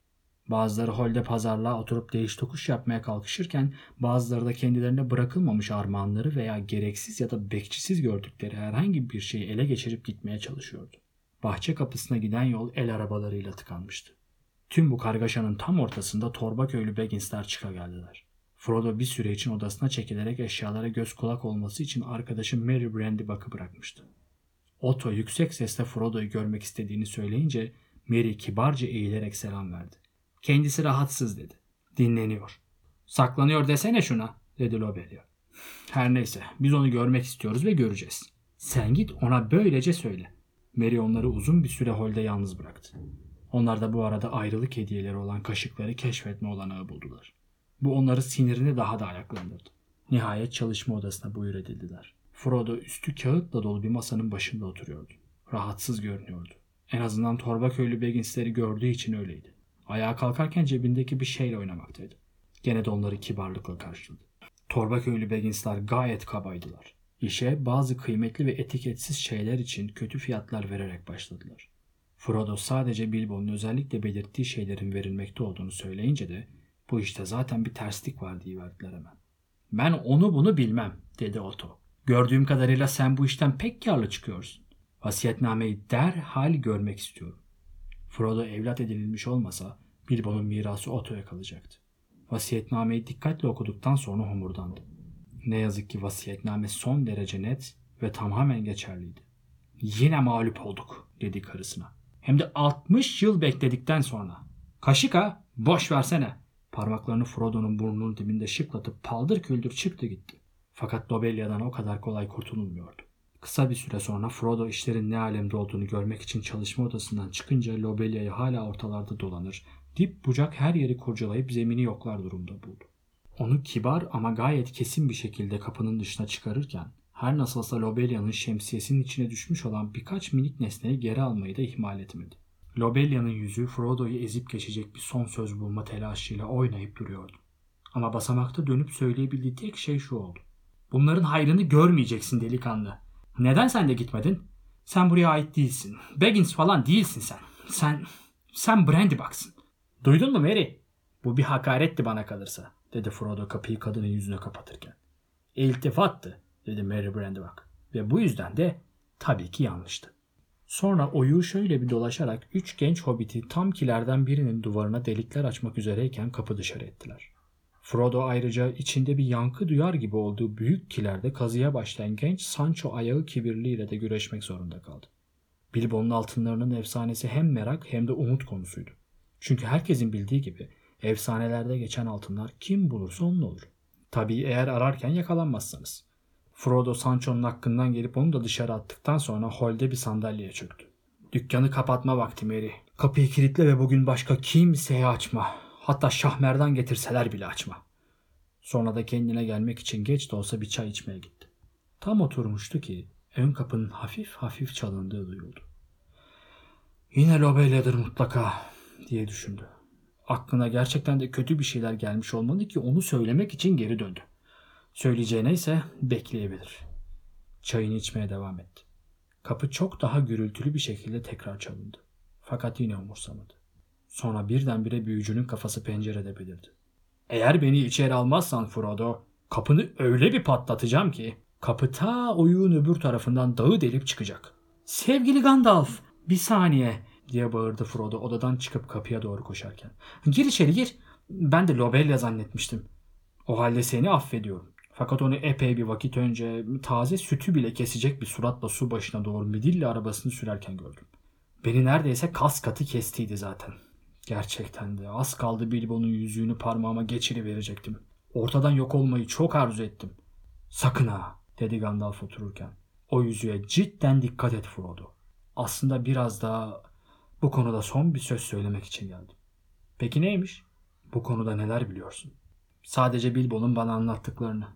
Bazıları holde pazarlığa oturup değiş tokuş yapmaya kalkışırken bazıları da kendilerine bırakılmamış armağanları veya gereksiz ya da bekçisiz gördükleri herhangi bir şeyi ele geçirip gitmeye çalışıyordu. Bahçe kapısına giden yol el arabalarıyla tıkanmıştı. Tüm bu kargaşanın tam ortasında torba köylü Baggins'ler çıka geldiler. Frodo bir süre için odasına çekilerek eşyalara göz kulak olması için arkadaşı Mary Brandybuck'ı bırakmıştı. Otto yüksek sesle Frodo'yu görmek istediğini söyleyince Mary kibarca eğilerek selam verdi. Kendisi rahatsız dedi. Dinleniyor. Saklanıyor desene şuna dedi Lobelia. Her neyse biz onu görmek istiyoruz ve göreceğiz. Sen git ona böylece söyle. Mary onları uzun bir süre holde yalnız bıraktı. Onlar da bu arada ayrılık hediyeleri olan kaşıkları keşfetme olanağı buldular. Bu onları sinirini daha da ayaklandırdı. Nihayet çalışma odasına buyur edildiler. Frodo üstü kağıtla dolu bir masanın başında oturuyordu. Rahatsız görünüyordu. En azından torba köylü Baggins'leri gördüğü için öyleydi. Ayağa kalkarken cebindeki bir şeyle oynamaktaydı. Gene de onları kibarlıkla karşıladı. Torba köylü Baggins'ler gayet kabaydılar. İşe bazı kıymetli ve etiketsiz şeyler için kötü fiyatlar vererek başladılar. Frodo sadece Bilbo'nun özellikle belirttiği şeylerin verilmekte olduğunu söyleyince de bu işte zaten bir terslik var diye verdiler hemen. Ben onu bunu bilmem dedi Otto. Gördüğüm kadarıyla sen bu işten pek karlı çıkıyorsun. Vasiyetnameyi derhal görmek istiyorum. Frodo evlat edinilmiş olmasa Bilbo'nun mirası Otto'ya kalacaktı. Vasiyetnameyi dikkatle okuduktan sonra homurdandı. Ne yazık ki vasiyetname son derece net ve tamamen geçerliydi. Yine mağlup olduk dedi karısına. Hem de 60 yıl bekledikten sonra. Kaşık ha boş versene. Parmaklarını Frodo'nun burnunun dibinde şıklatıp paldır küldür çıktı gitti. Fakat Lobelia'dan o kadar kolay kurtulunmuyordu. Kısa bir süre sonra Frodo işlerin ne alemde olduğunu görmek için çalışma odasından çıkınca Lobelia'yı hala ortalarda dolanır, dip bucak her yeri kurcalayıp zemini yoklar durumda buldu. Onu kibar ama gayet kesin bir şekilde kapının dışına çıkarırken her nasılsa Lobelia'nın şemsiyesinin içine düşmüş olan birkaç minik nesneyi geri almayı da ihmal etmedi. Lobelia'nın yüzü Frodo'yu ezip geçecek bir son söz bulma telaşıyla oynayıp duruyordu. Ama basamakta dönüp söyleyebildiği tek şey şu oldu. Bunların hayrını görmeyeceksin delikanlı. Neden sen de gitmedin? Sen buraya ait değilsin. Baggins falan değilsin sen. Sen, sen Brandybucks'ın. Duydun mu Mary? Bu bir hakaretti bana kalırsa, dedi Frodo kapıyı kadının yüzüne kapatırken. İltifattı, dedi Mary Brandybuck. Ve bu yüzden de tabii ki yanlıştı. Sonra oyu şöyle bir dolaşarak üç genç hobbiti tam kilerden birinin duvarına delikler açmak üzereyken kapı dışarı ettiler. Frodo ayrıca içinde bir yankı duyar gibi olduğu büyük kilerde kazıya başlayan genç Sancho ayağı kibirliyle de güreşmek zorunda kaldı. Bilbo'nun altınlarının efsanesi hem merak hem de umut konusuydu. Çünkü herkesin bildiği gibi efsanelerde geçen altınlar kim bulursa onun olur. Tabii eğer ararken yakalanmazsanız. Frodo Sancho'nun hakkından gelip onu da dışarı attıktan sonra holde bir sandalyeye çöktü. Dükkanı kapatma vakti Mary. Kapıyı kilitle ve bugün başka kimseye açma. Hatta şahmerdan getirseler bile açma. Sonra da kendine gelmek için geç de olsa bir çay içmeye gitti. Tam oturmuştu ki ön kapının hafif hafif çalındığı duyuldu. Yine Lobelia'dır mutlaka diye düşündü. Aklına gerçekten de kötü bir şeyler gelmiş olmalı ki onu söylemek için geri döndü. Söyleyeceğine ise bekleyebilir. Çayını içmeye devam etti. Kapı çok daha gürültülü bir şekilde tekrar çalındı. Fakat yine umursamadı. Sonra birdenbire büyücünün kafası pencerede belirdi. Eğer beni içeri almazsan Frodo, kapını öyle bir patlatacağım ki kapı ta oyuğun öbür tarafından dağı delip çıkacak. Sevgili Gandalf, bir saniye diye bağırdı Frodo odadan çıkıp kapıya doğru koşarken. Gir içeri gir. Ben de Lobelya zannetmiştim. O halde seni affediyorum. Fakat onu epey bir vakit önce taze sütü bile kesecek bir suratla su başına doğru midilli arabasını sürerken gördüm. Beni neredeyse kas katı kestiydi zaten. Gerçekten de az kaldı Bilbo'nun yüzüğünü parmağıma geçiri verecektim. Ortadan yok olmayı çok arzu ettim. Sakın ha dedi Gandalf otururken. O yüzüğe cidden dikkat et Frodo. Aslında biraz daha bu konuda son bir söz söylemek için geldim. Peki neymiş? Bu konuda neler biliyorsun? Sadece Bilbo'nun bana anlattıklarını.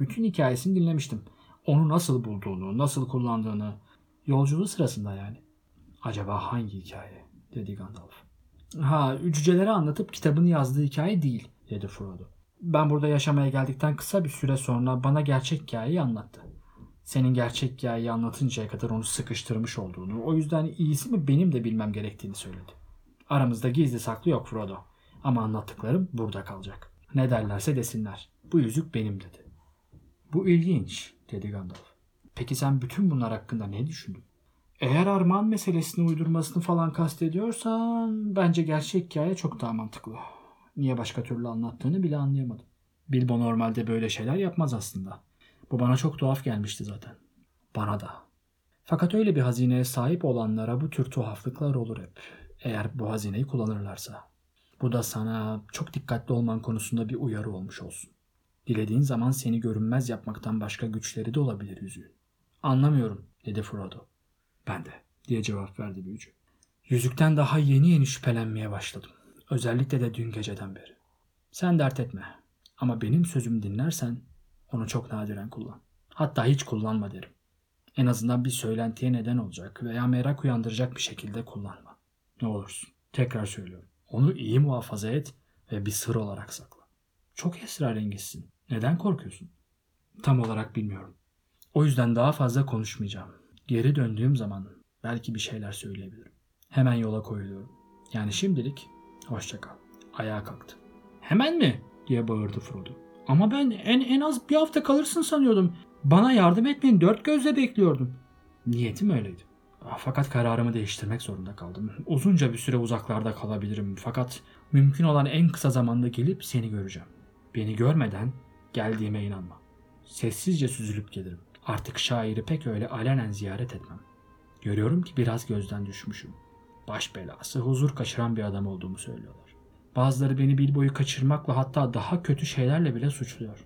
Bütün hikayesini dinlemiştim. Onu nasıl bulduğunu, nasıl kullandığını, yolculuğu sırasında yani. Acaba hangi hikaye? dedi Gandalf. Ha, cücelere anlatıp kitabını yazdığı hikaye değil, dedi Frodo. Ben burada yaşamaya geldikten kısa bir süre sonra bana gerçek hikayeyi anlattı. Senin gerçek hikayeyi anlatıncaya kadar onu sıkıştırmış olduğunu, o yüzden iyisi mi benim de bilmem gerektiğini söyledi. Aramızda gizli saklı yok Frodo. Ama anlattıklarım burada kalacak. Ne derlerse desinler. Bu yüzük benim dedi. Bu ilginç dedi Gandalf. Peki sen bütün bunlar hakkında ne düşündün? Eğer armağan meselesini uydurmasını falan kastediyorsan bence gerçek hikaye çok daha mantıklı. Niye başka türlü anlattığını bile anlayamadım. Bilbo normalde böyle şeyler yapmaz aslında. Bu bana çok tuhaf gelmişti zaten. Bana da. Fakat öyle bir hazineye sahip olanlara bu tür tuhaflıklar olur hep. Eğer bu hazineyi kullanırlarsa. Bu da sana çok dikkatli olman konusunda bir uyarı olmuş olsun. Dilediğin zaman seni görünmez yapmaktan başka güçleri de olabilir yüzüğün. Anlamıyorum dedi Frodo. Ben de diye cevap verdi büyücü. Yüzükten daha yeni yeni şüphelenmeye başladım. Özellikle de dün geceden beri. Sen dert etme. Ama benim sözümü dinlersen onu çok nadiren kullan. Hatta hiç kullanma derim. En azından bir söylentiye neden olacak veya merak uyandıracak bir şekilde kullanma. Ne olursun. Tekrar söylüyorum. Onu iyi muhafaza et ve bir sır olarak sakla. Çok esrarengizsin. Neden korkuyorsun? Tam olarak bilmiyorum. O yüzden daha fazla konuşmayacağım. Geri döndüğüm zaman belki bir şeyler söyleyebilirim. Hemen yola koyuluyorum. Yani şimdilik hoşça kal. Ayağa kalktı. Hemen mi? diye bağırdı Frodo. Ama ben en, en az bir hafta kalırsın sanıyordum. Bana yardım etmeyin dört gözle bekliyordum. Niyetim öyleydi. Fakat kararımı değiştirmek zorunda kaldım. Uzunca bir süre uzaklarda kalabilirim. Fakat mümkün olan en kısa zamanda gelip seni göreceğim. Beni görmeden geldiğime inanma. Sessizce süzülüp gelirim. Artık şairi pek öyle alenen ziyaret etmem. Görüyorum ki biraz gözden düşmüşüm. Baş belası, huzur kaçıran bir adam olduğumu söylüyorlar. Bazıları beni Bilbo'yu kaçırmakla hatta daha kötü şeylerle bile suçluyor.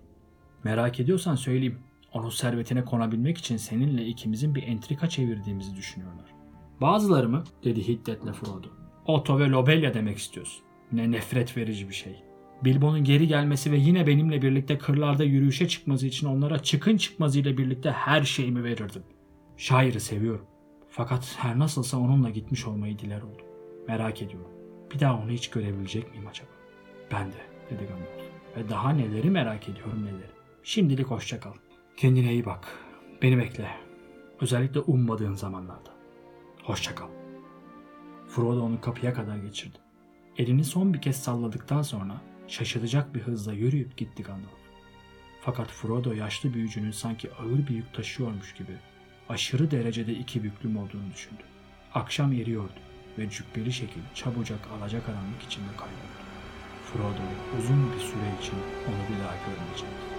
Merak ediyorsan söyleyeyim. Onun servetine konabilmek için seninle ikimizin bir entrika çevirdiğimizi düşünüyorlar. Bazıları mı? dedi hiddetle Frodo. Otto ve Lobelya demek istiyorsun. Ne nefret verici bir şey. Bilbo'nun geri gelmesi ve yine benimle birlikte kırlarda yürüyüşe çıkması için onlara çıkın çıkmazıyla birlikte her şeyimi verirdim. Şairi seviyorum. Fakat her nasılsa onunla gitmiş olmayı diler oldum. Merak ediyorum. Bir daha onu hiç görebilecek miyim acaba? Ben de, dedi Gandalf. Ve daha neleri merak ediyorum neleri. Şimdilik hoşça kal. Kendine iyi bak. Beni bekle. Özellikle ummadığın zamanlarda. Hoşça kal. Frodo onu kapıya kadar geçirdi. Elini son bir kez salladıktan sonra şaşılacak bir hızla yürüyüp gitti Gandalf. Fakat Frodo yaşlı büyücünün sanki ağır bir yük taşıyormuş gibi aşırı derecede iki büklüm olduğunu düşündü. Akşam eriyordu ve cübbeli şekil çabucak alacakaranlık içinde kayboldu. Frodo uzun bir süre için onu bir daha görmeyecek.